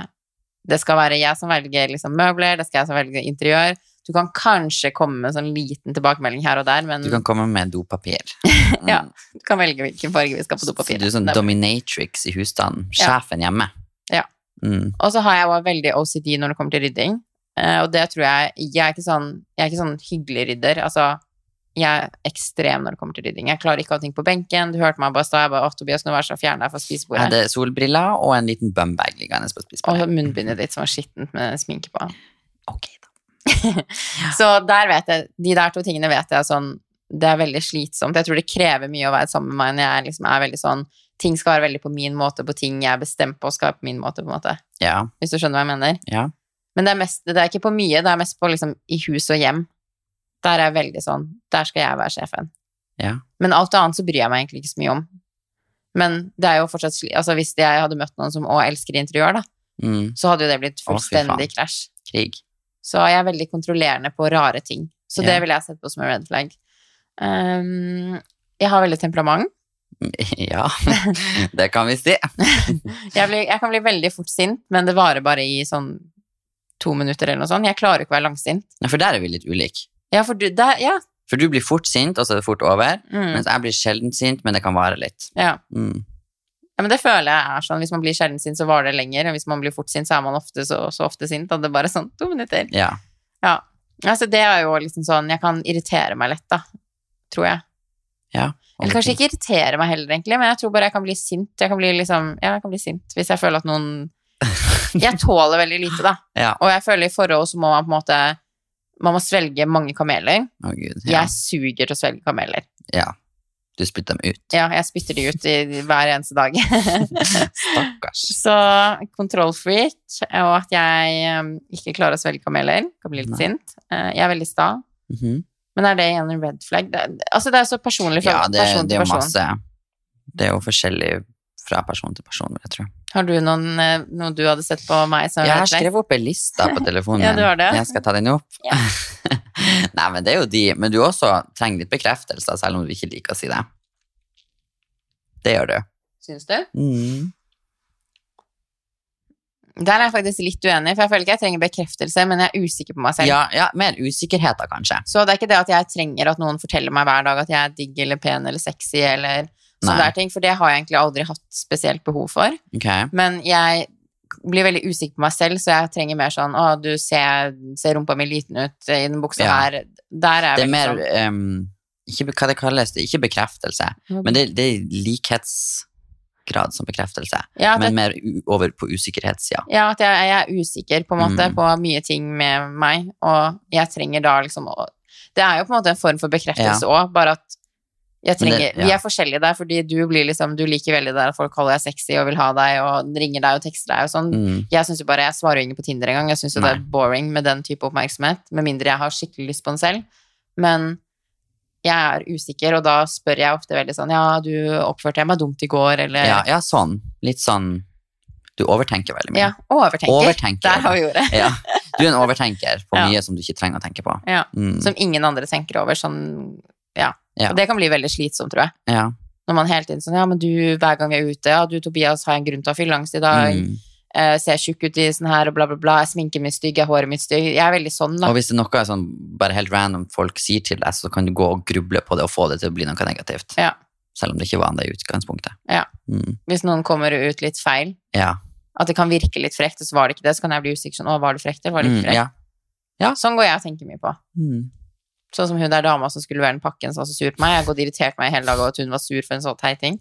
Speaker 1: Det skal være jeg som velger liksom, møbler, det skal jeg som velger interiør. Du kan kanskje komme med sånn liten tilbakemelding her og der, men
Speaker 2: Du kan komme med dopapir. [LAUGHS]
Speaker 1: Ja,
Speaker 2: Mm.
Speaker 1: du kan velge hvilken farge vi skal på
Speaker 2: Så. Du er sånn dominatrix i husstanden.
Speaker 1: Ja.
Speaker 2: Sjefen hjemme.
Speaker 1: Ja.
Speaker 2: Mm.
Speaker 1: Og så har jeg også veldig OCD når det kommer til rydding. Eh, og det tror jeg Jeg er ikke sånn, jeg er ikke sånn hyggelig rydder. Altså, jeg er ekstrem når det kommer til rydding. Jeg klarer ikke å ha ting på benken. Du hørte meg bare stå. Jeg bare, «Å, Tobias, nå vær så fjern deg fra
Speaker 2: Jeg
Speaker 1: spisebordet.
Speaker 2: hadde solbriller og en liten bumbag liggende på spisebordet.
Speaker 1: Og munnbindet ditt som var skittent med sminke på.
Speaker 2: Ok, da. [LAUGHS]
Speaker 1: Så der vet jeg, de der to tingene vet jeg sånn Det er veldig slitsomt. Jeg tror det krever mye å være sammen med meg når jeg liksom er veldig sånn Ting skal være veldig på min måte, på ting jeg er bestemt på skal være på min måte, på en måte.
Speaker 2: Ja.
Speaker 1: Hvis du skjønner hva jeg mener?
Speaker 2: ja.
Speaker 1: Men det er, mest, det er ikke på mye, det er mest på liksom i hus og hjem. Der er jeg veldig sånn Der skal jeg være sjefen.
Speaker 2: Ja.
Speaker 1: Men alt annet så bryr jeg meg egentlig ikke så mye om. Men det er jo fortsatt. Altså hvis jeg hadde møtt noen som òg elsker interiør, da,
Speaker 2: Mm.
Speaker 1: så hadde jo det blitt fullstendig krasj.
Speaker 2: Krig.
Speaker 1: Så jeg er veldig kontrollerende på rare ting. Så
Speaker 2: Ja.
Speaker 1: det ville jeg sett på som en red flag. Um, jeg har veldig temperament. [LAUGHS]
Speaker 2: Ja, det kan vi si. [LAUGHS]
Speaker 1: Jeg, blir, jeg kan bli veldig fort sint, men det varer bare i sånn to minutter eller noe sånt. Jeg klarer ikke å være langsint.
Speaker 2: Ja, For der er vi litt ulike.
Speaker 1: Ja, for du, der, ja.
Speaker 2: For du blir fort sint, og så er det fort over.
Speaker 1: Mm,
Speaker 2: Mens jeg blir sjelden sint, men det kan vare litt.
Speaker 1: ja.
Speaker 2: Mm.
Speaker 1: Ja, men det føler jeg er sånn. Hvis man blir sjelden sint, så varer det lenger. Og hvis man blir fort sint, så er man ofte så, så ofte sint at det er bare sånn to minutter.
Speaker 2: Ja.
Speaker 1: Ja. Altså, det er jo liksom sånn Jeg kan irritere meg lett, da. Tror jeg.
Speaker 2: ja.
Speaker 1: Eller kanskje ikke irritere meg heller, egentlig, men jeg tror bare jeg kan bli sint. Jeg kan bli liksom Ja, jeg kan bli sint hvis jeg føler at noen [LAUGHS] Jeg tåler veldig lite, da.
Speaker 2: Ja.
Speaker 1: Og jeg føler i forhold så må man på en måte Man må svelge mange kameler.
Speaker 2: Å, gud. Ja.
Speaker 1: Jeg suger til å svelge kameler.
Speaker 2: ja. Du spytter dem ut.
Speaker 1: Ja, jeg spytter de ut i, hver eneste dag. [LAUGHS]
Speaker 2: Stakkars.
Speaker 1: Så kontrollfreak, og at jeg um, ikke klarer å svelge kameler. Kan bli litt
Speaker 2: Nei.
Speaker 1: sint. Uh, jeg er veldig sta.
Speaker 2: Mhm.
Speaker 1: Men er det igjen en red flag? Det, altså, det er så personlig fra
Speaker 2: Ja, det,
Speaker 1: person
Speaker 2: det er jo masse Det er jo forskjellig fra person til person, vil jeg tro.
Speaker 1: Har du noen, eh, noe du hadde sett på meg som
Speaker 2: Jeg har skrevet opp ei liste på [LAUGHS] telefonen
Speaker 1: Ja, du har det.
Speaker 2: Jeg skal ta den opp.
Speaker 1: Ja. [LAUGHS]
Speaker 2: Nei, men det er jo de Men du også trenger litt bekreftelse, selv om du ikke liker å si det. Det gjør du.
Speaker 1: Syns du?
Speaker 2: Mm.
Speaker 1: Der er jeg faktisk litt uenig, for jeg føler ikke jeg trenger bekreftelse, men jeg er usikker på meg selv.
Speaker 2: Ja, ja, mer da, kanskje.
Speaker 1: Så det er ikke det at jeg trenger at noen forteller meg hver dag at jeg er digg eller pen eller sexy eller sånne ting, for det har jeg egentlig aldri hatt spesielt behov for.
Speaker 2: Okay.
Speaker 1: Men jeg blir veldig usikker på meg selv, så jeg trenger mer sånn Å, du ser, ser rumpa mi liten ut i den buksa
Speaker 2: Ja.
Speaker 1: her. Der er
Speaker 2: Det er mer
Speaker 1: sånn.
Speaker 2: ehm, ikke, Hva det kalles det? Ikke bekreftelse, men det, det er likhetsgrad som bekreftelse.
Speaker 1: ja, det,
Speaker 2: Men mer over på usikkerhetssida.
Speaker 1: ja, at jeg, jeg er usikker på en måte
Speaker 2: Mm.
Speaker 1: på mye ting med meg, og jeg trenger da liksom å Det er jo på en måte en form for bekreftelse òg, bare at trenger,
Speaker 2: det- ja.
Speaker 1: Vi er forskjellige der, fordi du blir liksom, du liker veldig der at folk kaller deg sexy og vil ha deg og ringer deg og tekster deg og sånn.
Speaker 2: Mm.
Speaker 1: Jeg synes jo bare, jeg svarer jo ingen på Tinder engang. Jeg syns jo det er boring med den type oppmerksomhet, med mindre jeg har skikkelig lyst på den selv. Men jeg er usikker, og da spør jeg ofte veldig sånn Ja, du oppførte jeg meg dumt i går, eller
Speaker 2: Ja, ja, sånn. Litt sånn Du overtenker veldig mye.
Speaker 1: Ja, overtenker.
Speaker 2: Overtenker.
Speaker 1: Der har vi ordet.
Speaker 2: Ja. Du er en overtenker på [LAUGHS] mye som du ikke trenger å tenke på.
Speaker 1: Ja.
Speaker 2: Mm.
Speaker 1: Som ingen andre tenker over. Sånn, ja.
Speaker 2: Ja.
Speaker 1: Og det kan bli veldig slitsomt, tror jeg.
Speaker 2: Ja.
Speaker 1: Når man hele tiden sånn Ja, men du, hver gang vi er ute, ja, du Tobias har en grunn til å ha fylleangst i dag,
Speaker 2: Mm.
Speaker 1: Uh, ser tjukk ut i sånn her, og bla, bla, bla, er sminken min stygg, er håret mitt stygg. Jeg er veldig sånn, da.
Speaker 2: Og hvis det er noe sånn bare helt random folk sier til deg, så kan du gå og gruble på det og få det til å bli noe negativt.
Speaker 1: Ja.
Speaker 2: Selv om det ikke var det i utgangspunktet.
Speaker 1: Ja.
Speaker 2: Mm.
Speaker 1: Hvis noen kommer ut litt feil,
Speaker 2: Ja.
Speaker 1: at det kan virke litt frekt, og så var det ikke det, så kan jeg bli usikker sånn Å, var det frekt, eller var det
Speaker 2: Mm,
Speaker 1: ikke frekt?
Speaker 2: ja.
Speaker 1: Sånn går jeg og tenker mye på.
Speaker 2: Mm.
Speaker 1: Sånn som hun der dama som skulle levere den pakken som var så sur på meg. Jeg har gått irritert meg hele dag over at hun var sur for en sånn teit ting.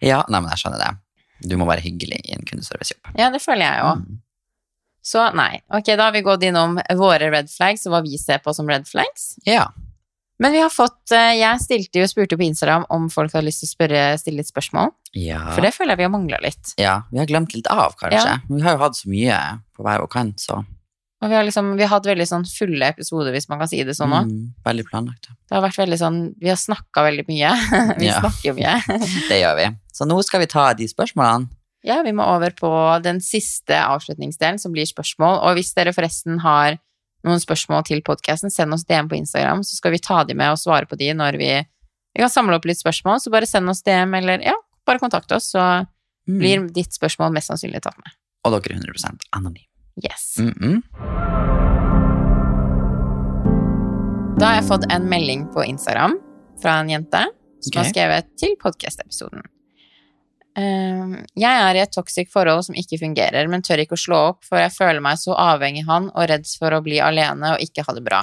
Speaker 2: ja. Nei, men jeg skjønner det. Du må være hyggelig i en kundeservicejobb.
Speaker 1: Ja, det føler jeg jo.
Speaker 2: Mm.
Speaker 1: Så nei. Ok, da har vi gått innom våre red flags, og hva vi ser på som red flags.
Speaker 2: Ja.
Speaker 1: Men vi har fått eh, Jeg stilte jo spurte på Instagram om folk hadde lyst til å spørre, stille litt spørsmål.
Speaker 2: Ja.
Speaker 1: For det føler jeg vi har mangla litt.
Speaker 2: ja. Vi har glemt litt av, kanskje.
Speaker 1: Ja.
Speaker 2: Vi har jo hatt så mye på hver vår kant, så
Speaker 1: Og vi har liksom, vi har hatt veldig sånn fulle episoder, hvis man kan si det sånn òg.
Speaker 2: Mm, veldig planlagt. ja.
Speaker 1: Det har vært veldig sånn, vi har snakka veldig mye. [LAUGHS] vi
Speaker 2: Ja.
Speaker 1: snakker jo mye. [LAUGHS]
Speaker 2: Det gjør vi. Så nå skal vi ta de spørsmålene.
Speaker 1: Ja, vi må over på den siste avslutningsdelen, som blir spørsmål. Og hvis dere forresten har noen spørsmål til podkasten, send oss DM på Instagram, så skal vi ta de med og svare på de når vi Vi kan samle opp litt spørsmål, så bare send oss DM, eller ja, bare kontakt oss, så
Speaker 2: Mm.
Speaker 1: blir ditt spørsmål mest sannsynlig tatt med.
Speaker 2: Og dere er 100 anonyme.
Speaker 1: Yes.
Speaker 2: Mm -mm.
Speaker 1: Da har jeg fått en melding på Instagram fra en jente som har skrevet til podcast-episoden. Ehm, jeg er i et toxic forhold som ikke fungerer, men tør ikke å slå opp, for jeg føler meg så avhengig av han og redd for å bli alene og ikke ha det bra.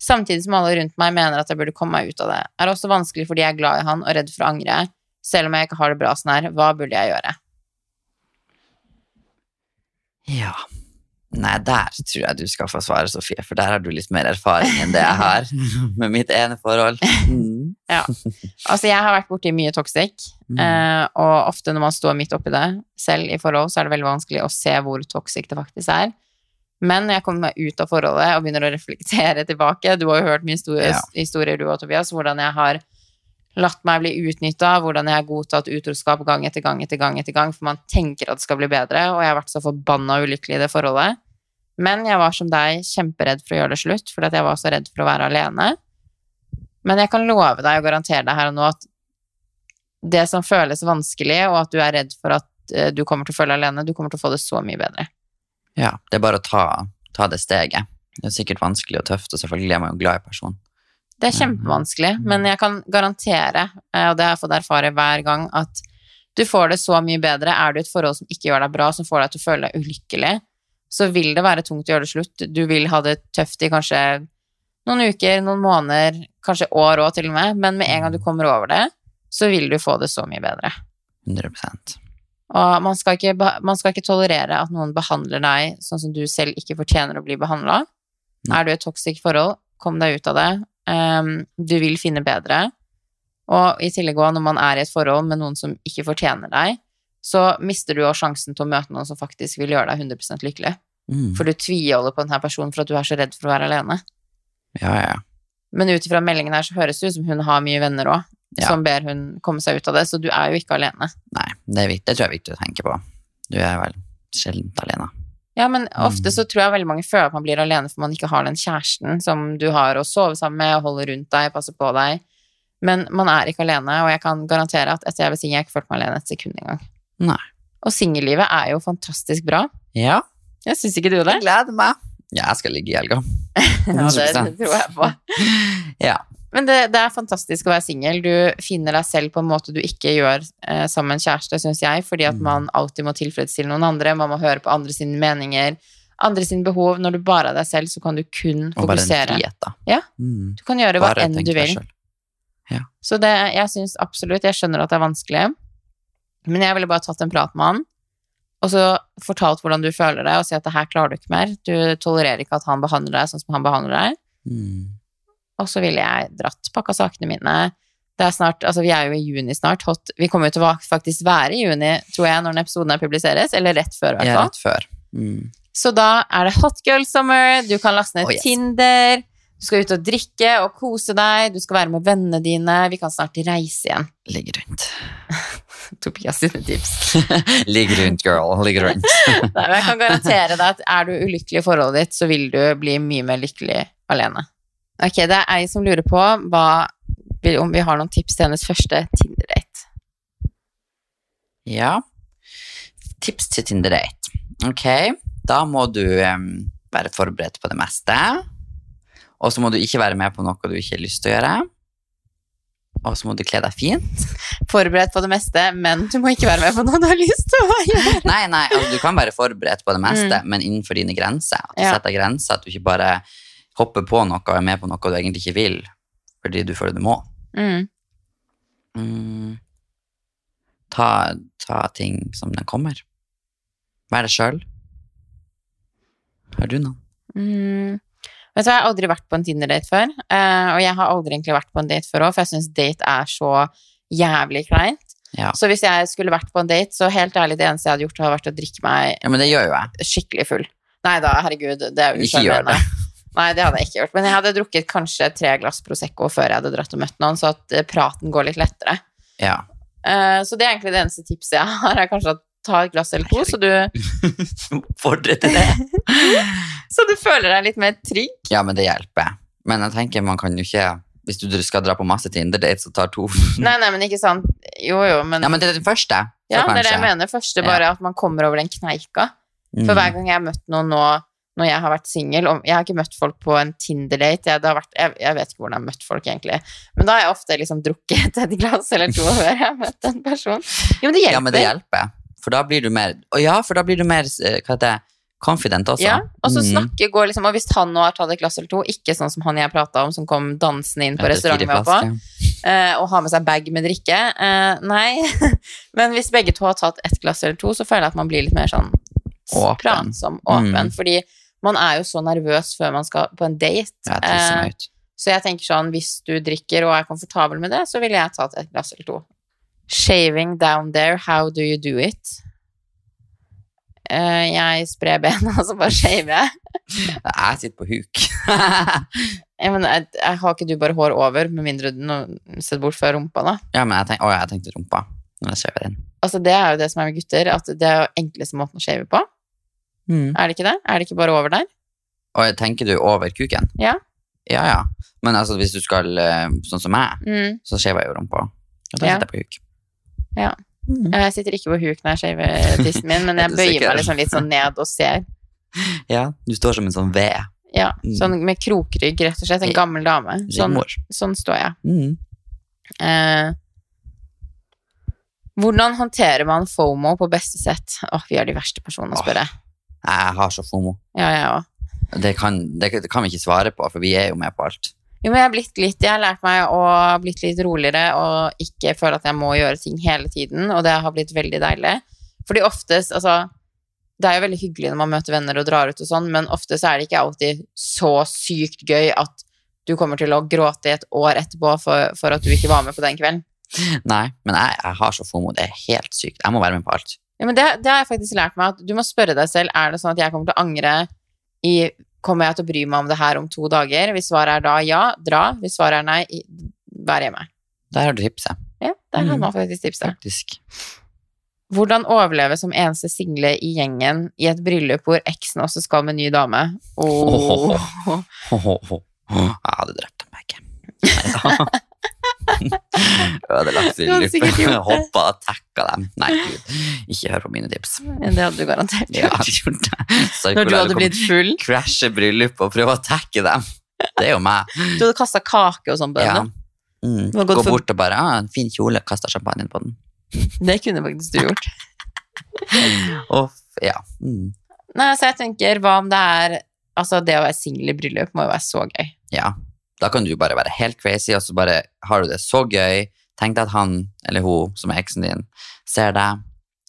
Speaker 1: Samtidig som alle rundt meg mener at jeg burde komme meg ut av det. Er også vanskelig fordi jeg er glad i han og redd for å angre. Selv om jeg ikke har det bra sånn her, hva burde jeg gjøre?
Speaker 2: Ja. Nei, der tror jeg du skal få svare, Sofie, for der har du litt mer erfaring enn det jeg har [LAUGHS] med mitt ene forhold. Mm.
Speaker 1: Altså, jeg har vært borti mye toxic,
Speaker 2: Mm.
Speaker 1: eh, og ofte når man står midt oppi det selv i forhold, så er det veldig vanskelig å se hvor toxic det faktisk er. Men når jeg kommer meg ut av forholdet og begynner å reflektere tilbake Du har jo hørt mye historie,
Speaker 2: Ja.
Speaker 1: historier du og Tobias, hvordan jeg har latt meg bli utnytta, hvordan jeg har godtatt utroskap gang etter gang etter gang, etter gang, for man tenker at det skal bli bedre, og jeg har vært så forbanna ulykkelig i det forholdet. Men jeg var som deg kjemperedd for å gjøre det slutt, fordi jeg var så redd for å være alene. Men jeg kan love deg og garantere deg her og nå at det som føles vanskelig, og at du er redd for at eh, du kommer til å føle alene, du kommer til å få det så mye bedre.
Speaker 2: Ja, det er bare å ta, ta det steget. Det er sikkert vanskelig og tøft, og selvfølgelig er man jo glad i personen.
Speaker 1: Det er kjempevanskelig, men jeg kan garantere, eh, og det har jeg fått erfare hver gang, at du får det så mye bedre. Er du i et forhold som ikke gjør deg bra, som får deg til å føle deg ulykkelig, så vil det være tungt å gjøre det slutt. Du vil ha det tøft i kanskje noen uker, noen måneder, kanskje år òg til og med, men med en gang du kommer over det, så vil du få det så mye bedre.
Speaker 2: 100%
Speaker 1: Og man skal, ikke, man skal ikke tolerere at noen behandler deg sånn som du selv ikke fortjener å bli behandla. Er du i et toxic forhold, kom deg ut av det. Um, du vil finne bedre. Og i tillegg òg, når man er i et forhold med noen som ikke fortjener deg, så mister du også sjansen til å møte noen som faktisk vil gjøre deg 100 lykkelig.
Speaker 2: Mm.
Speaker 1: For du tviholder på denne personen for at du er så redd for å være alene.
Speaker 2: Ja, ja.
Speaker 1: Men ut ifra meldingen her så høres det ut som hun har mye venner òg,
Speaker 2: Ja.
Speaker 1: som ber hun komme seg ut av det, så du er jo ikke alene.
Speaker 2: Nei, det, er det tror jeg er viktig å tenke på. Du er vel sjelden alene.
Speaker 1: Ja, men ofte
Speaker 2: Mm.
Speaker 1: så tror jeg veldig mange føler at man blir alene for man ikke har den kjæresten som du har å sove sammen med, og holde rundt deg, passe på deg. Men man er ikke alene, og jeg kan garantere at etter jeg ble singel, jeg ikke følt meg alene et sekund engang.
Speaker 2: Nei.
Speaker 1: Og singellivet er jo fantastisk bra.
Speaker 2: Ja,
Speaker 1: Jeg syns ikke du det?
Speaker 2: jeg gleder meg. Ja, jeg skal ligge i helga. [LAUGHS]
Speaker 1: Ja, det
Speaker 2: 100%.
Speaker 1: tror jeg på. [LAUGHS]
Speaker 2: Ja.
Speaker 1: Men det, det er fantastisk å være singel. Du finner deg selv på en måte du ikke gjør eh, sammen med en kjæreste, syns jeg, fordi at
Speaker 2: Mm.
Speaker 1: man alltid må tilfredsstille noen andre, man må høre på andre sine meninger, andre sine behov. Når du bare er deg selv, så kan du kun
Speaker 2: Og bare en
Speaker 1: fokusere.
Speaker 2: frihet, da.
Speaker 1: Ja.
Speaker 2: Mm.
Speaker 1: Du kan gjøre hva
Speaker 2: Bare
Speaker 1: enn du vil.
Speaker 2: Ja.
Speaker 1: Så det, jeg syns absolutt Jeg skjønner at det er vanskelig, men jeg ville bare tatt en prat med han, og så fortalt hvordan du føler deg, og si at det her klarer du ikke mer. Du tolererer ikke at han behandler deg sånn som han behandler deg.
Speaker 2: Mm.
Speaker 1: Og så ville jeg dratt, pakka sakene mine. Det er snart, altså Vi er jo i juni snart. Hot, vi kommer jo til å faktisk være i juni, tror jeg, når den episoden her publiseres. Eller rett før, i hvert
Speaker 2: fall.
Speaker 1: fall.
Speaker 2: rett før. Mm.
Speaker 1: Så da er det hot girl summer, du kan laste ned
Speaker 2: Oh, yes.
Speaker 1: Tinder, du skal ut og drikke og kose deg, du skal være med vennene dine, vi kan snart reise igjen.
Speaker 2: Ligg rundt. [LAUGHS]
Speaker 1: Tobias sine tips. [LAUGHS]
Speaker 2: Ligg rundt, girl. Ligg rundt. [LAUGHS]
Speaker 1: Nei, men jeg kan garantere deg at er du ulykkelig i forholdet ditt, så vil du bli mye mer lykkelig alene. Ok, det er ei som lurer på hva, om vi har noen tips til hennes første Tinder-date.
Speaker 2: Ja. Tips til Tinder-date. Ok, da må du um, være forberedt på det meste. Og så må du ikke være med på noe du ikke har lyst til å gjøre. Og så må du kle deg fint.
Speaker 1: Forberedt på det meste, men du må ikke være med på noe du har lyst til å gjøre. [LAUGHS]
Speaker 2: Nei, nei, altså, du kan være forberedt på det meste, men innenfor dine grenser. At du
Speaker 1: Mm. Ja.
Speaker 2: setter grenser, at du ikke bare hopper på noe og er med på noe du egentlig ikke vil, fordi du føler du må.
Speaker 1: Mm.
Speaker 2: Mm. Ta, ta ting som den kommer. Vær deg sjøl. Har du noen?
Speaker 1: Mm. Vet du, hva, Jeg har aldri vært på en Tinder-date før, eh, og jeg har aldri egentlig vært på en date før òg, for jeg syns date er så jævlig kleint.
Speaker 2: Ja.
Speaker 1: Så hvis jeg skulle vært på en date, så helt ærlig, det eneste jeg hadde gjort, hadde vært å drikke meg
Speaker 2: ja, men det gjør jo jeg.
Speaker 1: skikkelig full. Nei da, herregud, det er jo
Speaker 2: det.
Speaker 1: Nei, det hadde jeg ikke gjort. Men jeg hadde drukket kanskje tre glass Prosecco før jeg hadde dratt og møtt noen, så at eh, praten går litt lettere.
Speaker 2: Ja.
Speaker 1: Eh, så det er egentlig det eneste tipset jeg har, er kanskje å ta et glass eller to, så du, [LAUGHS]
Speaker 2: Oppfordre til det. [LAUGHS]
Speaker 1: så du føler deg litt mer trygg.
Speaker 2: Ja, men det hjelper. Men jeg tenker man kan jo ikke Hvis du skal dra på masse Tinder-dates og tar to [LAUGHS]
Speaker 1: Nei, nei, men ikke sant. Jo, jo, men
Speaker 2: Ja, men det er den første.
Speaker 1: Ja, det er det jeg mener. Første bare at man kommer over den kneika.
Speaker 2: Mm.
Speaker 1: For hver gang jeg har møtt noen nå når jeg har vært singel Jeg har ikke møtt folk på en Tinder-date. Jeg, jeg, jeg vet ikke hvordan jeg har møtt folk, egentlig. Men da har jeg ofte liksom drukket et glass eller to før jeg har møtt en person. Jo, men det hjelper.
Speaker 2: Ja, men det hjelper. For da blir du mer ja, for da blir du mer eh, Hva heter det? Confident også.
Speaker 1: Ja, og så
Speaker 2: Mm.
Speaker 1: snakke, gå liksom, og hvis han nå har tatt et glass eller to, ikke sånn som han jeg prata om, som kom dansende inn på restauranten vi var på,
Speaker 2: flasker.
Speaker 1: eh, og har med seg bag med drikke. Eh, nei, [LAUGHS] men hvis begge to har tatt ett glass eller to, så føler jeg at man blir litt mer sånn
Speaker 2: Åpen.
Speaker 1: pratsom, åpen.
Speaker 2: Mm.
Speaker 1: Fordi man er jo så nervøs før man skal på en date.
Speaker 2: Ja,
Speaker 1: Eh, så jeg tenker sånn, hvis du drikker og er komfortabel med det, så ville jeg tatt et glass eller to. Shaving down there, how do you do it? Uh, jeg sprer bena, og [LAUGHS] så bare shaver jeg.
Speaker 2: Jeg sitter på huk. [LAUGHS]
Speaker 1: jeg, men jeg, jeg har ikke du bare hår over, med mindre du nå ser bort fra rumpa, da.
Speaker 2: ja, men jeg, tenk, å, jeg tenkte rumpa. Når jeg shaver inn.
Speaker 1: Altså, det er jo det som er med gutter, at det er jo enkleste måten å shave på. Er det ikke det? Er det ikke bare over der?
Speaker 2: Og jeg tenker du over kuken?
Speaker 1: Ja.
Speaker 2: Ja, ja. Men altså, hvis du skal eh, sånn som meg,
Speaker 1: Mm.
Speaker 2: så skjever jeg jo rumpa. Og da sitter jeg på huk.
Speaker 1: Ja.
Speaker 2: Mm.
Speaker 1: Jeg sitter ikke på huk når jeg shaver tissen min, men jeg [LAUGHS]
Speaker 2: Er
Speaker 1: bøyer meg liksom litt sånn ned og ser.
Speaker 2: Ja, du står som en sånn V.
Speaker 1: Ja,
Speaker 2: Mm.
Speaker 1: sånn med krokrygg, rett og slett. En gammel dame. Sånn, sånn står jeg.
Speaker 2: Mm.
Speaker 1: Eh, hvordan håndterer man FOMO på beste sett? Åh, vi er de verste personene å spørre.
Speaker 2: Jeg har så fomo.
Speaker 1: Ja, jeg òg.
Speaker 2: Det kan, det, det kan vi ikke svare på, for vi er jo med på alt.
Speaker 1: Jo, men jeg har blitt litt Jeg har lært meg å blitt litt roligere og ikke føle at jeg må gjøre ting hele tiden, og det har blitt veldig deilig. Fordi oftest, altså Det er jo veldig hyggelig når man møter venner og drar ut og sånn, men ofte så er det ikke alltid så sykt gøy at du kommer til å gråte i et år etterpå for, for at du ikke var med på den kvelden.
Speaker 2: Nei, men jeg, jeg har så fomo. Det er helt sykt. Jeg må være med på alt.
Speaker 1: Ja, men det, det har jeg faktisk lært meg, at du må spørre deg selv er det sånn at jeg kommer til å angre i Kommer jeg til å bry meg om det her om to dager? Hvis svaret er da ja, dra. Hvis svaret er nei, vær hjemme.
Speaker 2: Der har du tipset,
Speaker 1: Ja, der har
Speaker 2: Mm.
Speaker 1: man faktisk tipset.
Speaker 2: faktisk.
Speaker 1: Hvordan overleve som eneste single i gjengen i et bryllup hvor eksen også skal med ny dame? Oh.
Speaker 2: Oh, oh, oh, Jeg hadde drept dem ikke. [LAUGHS] Neida. Ødelagt bryllupet.
Speaker 1: det. [LAUGHS]
Speaker 2: Hoppa og tacka dem. Nei, gud. Ikke hør på mine tips.
Speaker 1: Det hadde du garantert
Speaker 2: ja,
Speaker 1: gjort. Når du hadde
Speaker 2: kom-
Speaker 1: blitt full.
Speaker 2: Krasje bryllup og prøve å tacke dem. Det er jo meg.
Speaker 1: Du hadde kasta kake og sånn på
Speaker 2: Ja. Mm. Gå
Speaker 1: for-
Speaker 2: bort og bare ah, 'En fin kjole', kasta champagne på den.
Speaker 1: Det kunne faktisk du gjort. [LAUGHS]
Speaker 2: Og, ja. Mm.
Speaker 1: Nei, så jeg tenker, hva om det er Altså, det å være singel i bryllup må jo være så gøy.
Speaker 2: ja. Da kan du bare være helt crazy, og så bare har du det så gøy. Tenk deg at han eller hun som er eksen din, ser deg.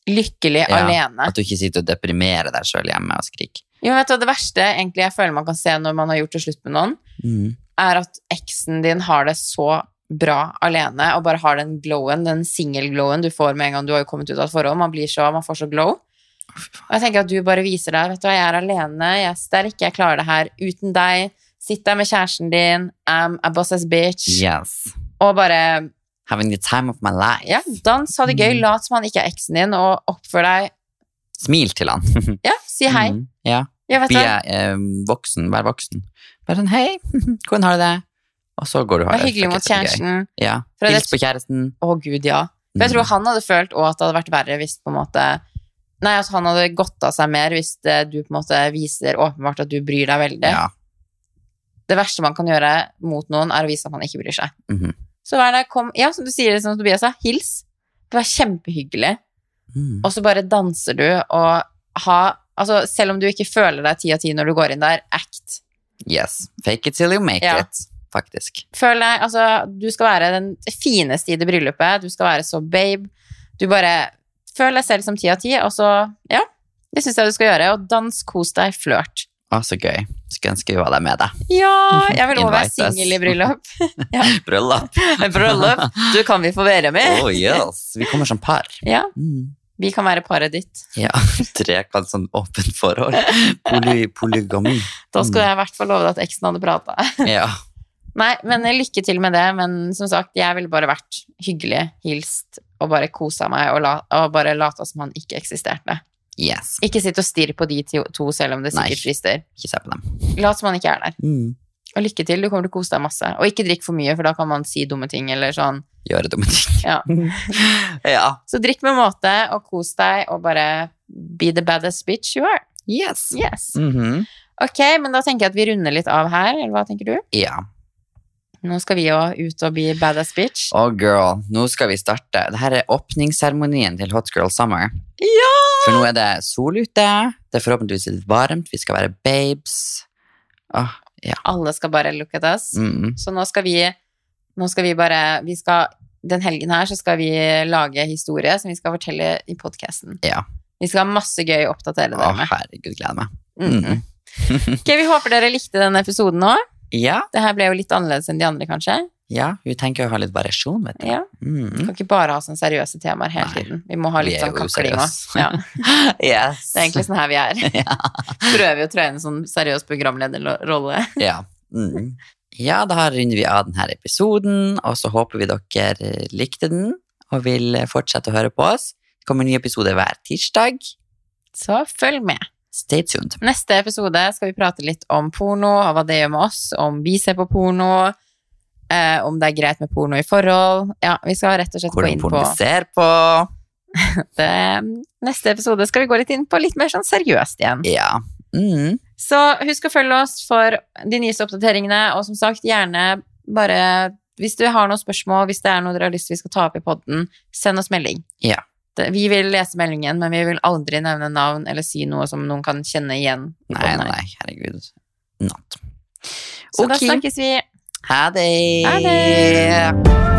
Speaker 1: Lykkelig
Speaker 2: Ja,
Speaker 1: alene.
Speaker 2: At du ikke sitter og deprimerer deg sjøl hjemme og skriker.
Speaker 1: Jo, vet du, Det verste egentlig jeg føler man kan se når man har gjort det slutt med noen,
Speaker 2: Mm.
Speaker 1: er at eksen din har det så bra alene, og bare har den glowen, den singel-glowen du får med en gang du har jo kommet ut av et forhold. Man blir så, man får så glow. Og jeg tenker at du bare viser deg, vet du jeg er alene, jeg er sterk, jeg klarer det her uten deg. Sitt der med kjæresten din, I'm a boss's bitch,
Speaker 2: Yes.
Speaker 1: og bare,
Speaker 2: Having the time of my life.
Speaker 1: ja, dans, ha det gøy,
Speaker 2: Mm.
Speaker 1: lat som han ikke er eksen din, og oppfør deg,
Speaker 2: Smil til han. [LAUGHS]
Speaker 1: ja, si hei.
Speaker 2: Mm. Ja. Bli eh, voksen, vær voksen. Bare sånn 'hei, [LAUGHS] hvordan har du det?' Og så går du og har
Speaker 1: vær
Speaker 2: det
Speaker 1: hyggelig mot kjæresten.
Speaker 2: Ja. Hils på kjæresten.
Speaker 1: Å gud, ja. For jeg
Speaker 2: Mm.
Speaker 1: tror han hadde følt også at det hadde vært verre hvis på en måte Nei, at han hadde gått av seg mer hvis det, du på en måte viser åpenbart at du bryr deg veldig.
Speaker 2: Ja.
Speaker 1: Det verste man kan gjøre mot noen, er å vise at man ikke bryr seg.
Speaker 2: Mhm.
Speaker 1: Så vær der, kom Ja, som du sier, som Tobias sa, hils. Vær kjempehyggelig.
Speaker 2: Mm.
Speaker 1: Og så bare danser du og ha Altså, selv om du ikke føler deg ti av ti når du går inn der, act.
Speaker 2: Yes. Fake it till you make
Speaker 1: Ja.
Speaker 2: it, faktisk.
Speaker 1: Føl deg Altså, du skal være den fineste i det bryllupet. Du skal være så babe. Du bare Føl deg selv som ti av ti, og så Ja. Det syns jeg du skal gjøre. Og dans, kos deg, flørt.
Speaker 2: Å, så gøy. Skulle ønske vi var der med deg.
Speaker 1: Ja! Jeg vil også være singel i bryllup. [LAUGHS]
Speaker 2: Bryllup. [LAUGHS]
Speaker 1: Bryllup. Du, kan vi få være med?
Speaker 2: Oh yes. Vi kommer som par.
Speaker 1: Ja.
Speaker 2: Mm.
Speaker 1: Vi kan være paret ditt.
Speaker 2: Ja, [LAUGHS] trekant sånn åpent forhold. Poly, polygami.
Speaker 1: Da skulle jeg i hvert fall love deg at eksen hadde prata.
Speaker 2: Ja.
Speaker 1: Nei, men lykke til med det. Men som sagt, jeg ville bare vært hyggelig, hilst og bare kosa meg og, la, og bare lata som han ikke eksisterte.
Speaker 2: Yes.
Speaker 1: Ikke sitt og stirr på de to, selv om det sikkert frister.
Speaker 2: Ikke se på dem.
Speaker 1: Lat som man ikke er der.
Speaker 2: Mm.
Speaker 1: Og lykke til, du kommer til å kose deg masse. Og ikke drikk for mye, for da kan man si dumme ting eller sånn.
Speaker 2: Gjøre dumme ting.
Speaker 1: Ja. [LAUGHS]
Speaker 2: ja.
Speaker 1: Så drikk med måte, og kos deg, og bare be the baddest bitch you are.
Speaker 2: Yes.
Speaker 1: Yes.
Speaker 2: Mhm.
Speaker 1: Ok, men da tenker jeg at vi runder litt av her, eller hva tenker du?
Speaker 2: Ja.
Speaker 1: Nå skal vi jo ut og bli badass bitch.
Speaker 2: Oh girl, nå skal vi starte. Dette er åpningsseremonien til Hot Girl Summer.
Speaker 1: Ja!
Speaker 2: For nå er det sol ute, det er forhåpentligvis litt varmt, vi skal være babes. Oh, ja.
Speaker 1: Alle skal bare look at us.
Speaker 2: Mm.
Speaker 1: Så nå skal vi Nå skal vi bare vi skal, Den helgen her så skal vi lage historie som vi skal fortelle i podkasten.
Speaker 2: Ja.
Speaker 1: Vi skal ha masse gøy å oppdatere dere med.
Speaker 2: herregud, gleder meg.
Speaker 1: Mm -hmm. [LAUGHS] Ok, Vi håper dere likte denne episoden nå.
Speaker 2: Ja,
Speaker 1: Det her ble jo litt annerledes enn de andre, kanskje.
Speaker 2: ja, vi tenker å ha litt variasjon, vet du.
Speaker 1: Ja.
Speaker 2: Mm.
Speaker 1: kan ikke bare ha sånne seriøse temaer hele
Speaker 2: Nei.
Speaker 1: tiden. Vi må ha litt sånn kakling òg. Ja. [LAUGHS]
Speaker 2: Yes.
Speaker 1: Det er egentlig sånn her vi er. [LAUGHS]
Speaker 2: Ja.
Speaker 1: Prøver å inn en sånn seriøs programlederrolle. [LAUGHS]
Speaker 2: Ja. Mm. ja, da runder vi av denne episoden, og så håper vi dere likte den og vil fortsette å høre på oss. Det kommer en ny episode hver tirsdag.
Speaker 1: Så følg med.
Speaker 2: Stay tuned.
Speaker 1: Neste episode skal vi prate litt om porno, og hva det gjør med oss, om vi ser på porno, eh, om det er greit med porno i forhold. Ja, vi skal rett og slett gå inn på Hvordan
Speaker 2: porno vi ser på. [LAUGHS]
Speaker 1: det. Neste episode skal vi gå litt inn på litt mer sånn seriøst igjen.
Speaker 2: Ja. Mm.
Speaker 1: Så husk å følge oss for de nyeste oppdateringene, og som sagt, gjerne bare hvis du har noen spørsmål, hvis det er noe dere har lyst til vi skal ta opp i podden, send oss melding.
Speaker 2: Ja.
Speaker 1: Vi vil lese meldingen, men vi vil aldri nevne navn eller si noe som noen kan kjenne igjen.
Speaker 2: Nei, nei, herregud. Not.
Speaker 1: Så da snakkes vi.
Speaker 2: Ha det!
Speaker 1: Ha det!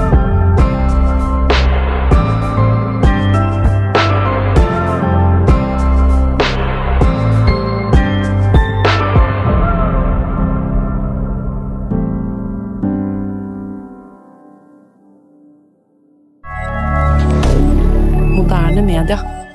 Speaker 3: Moderne media.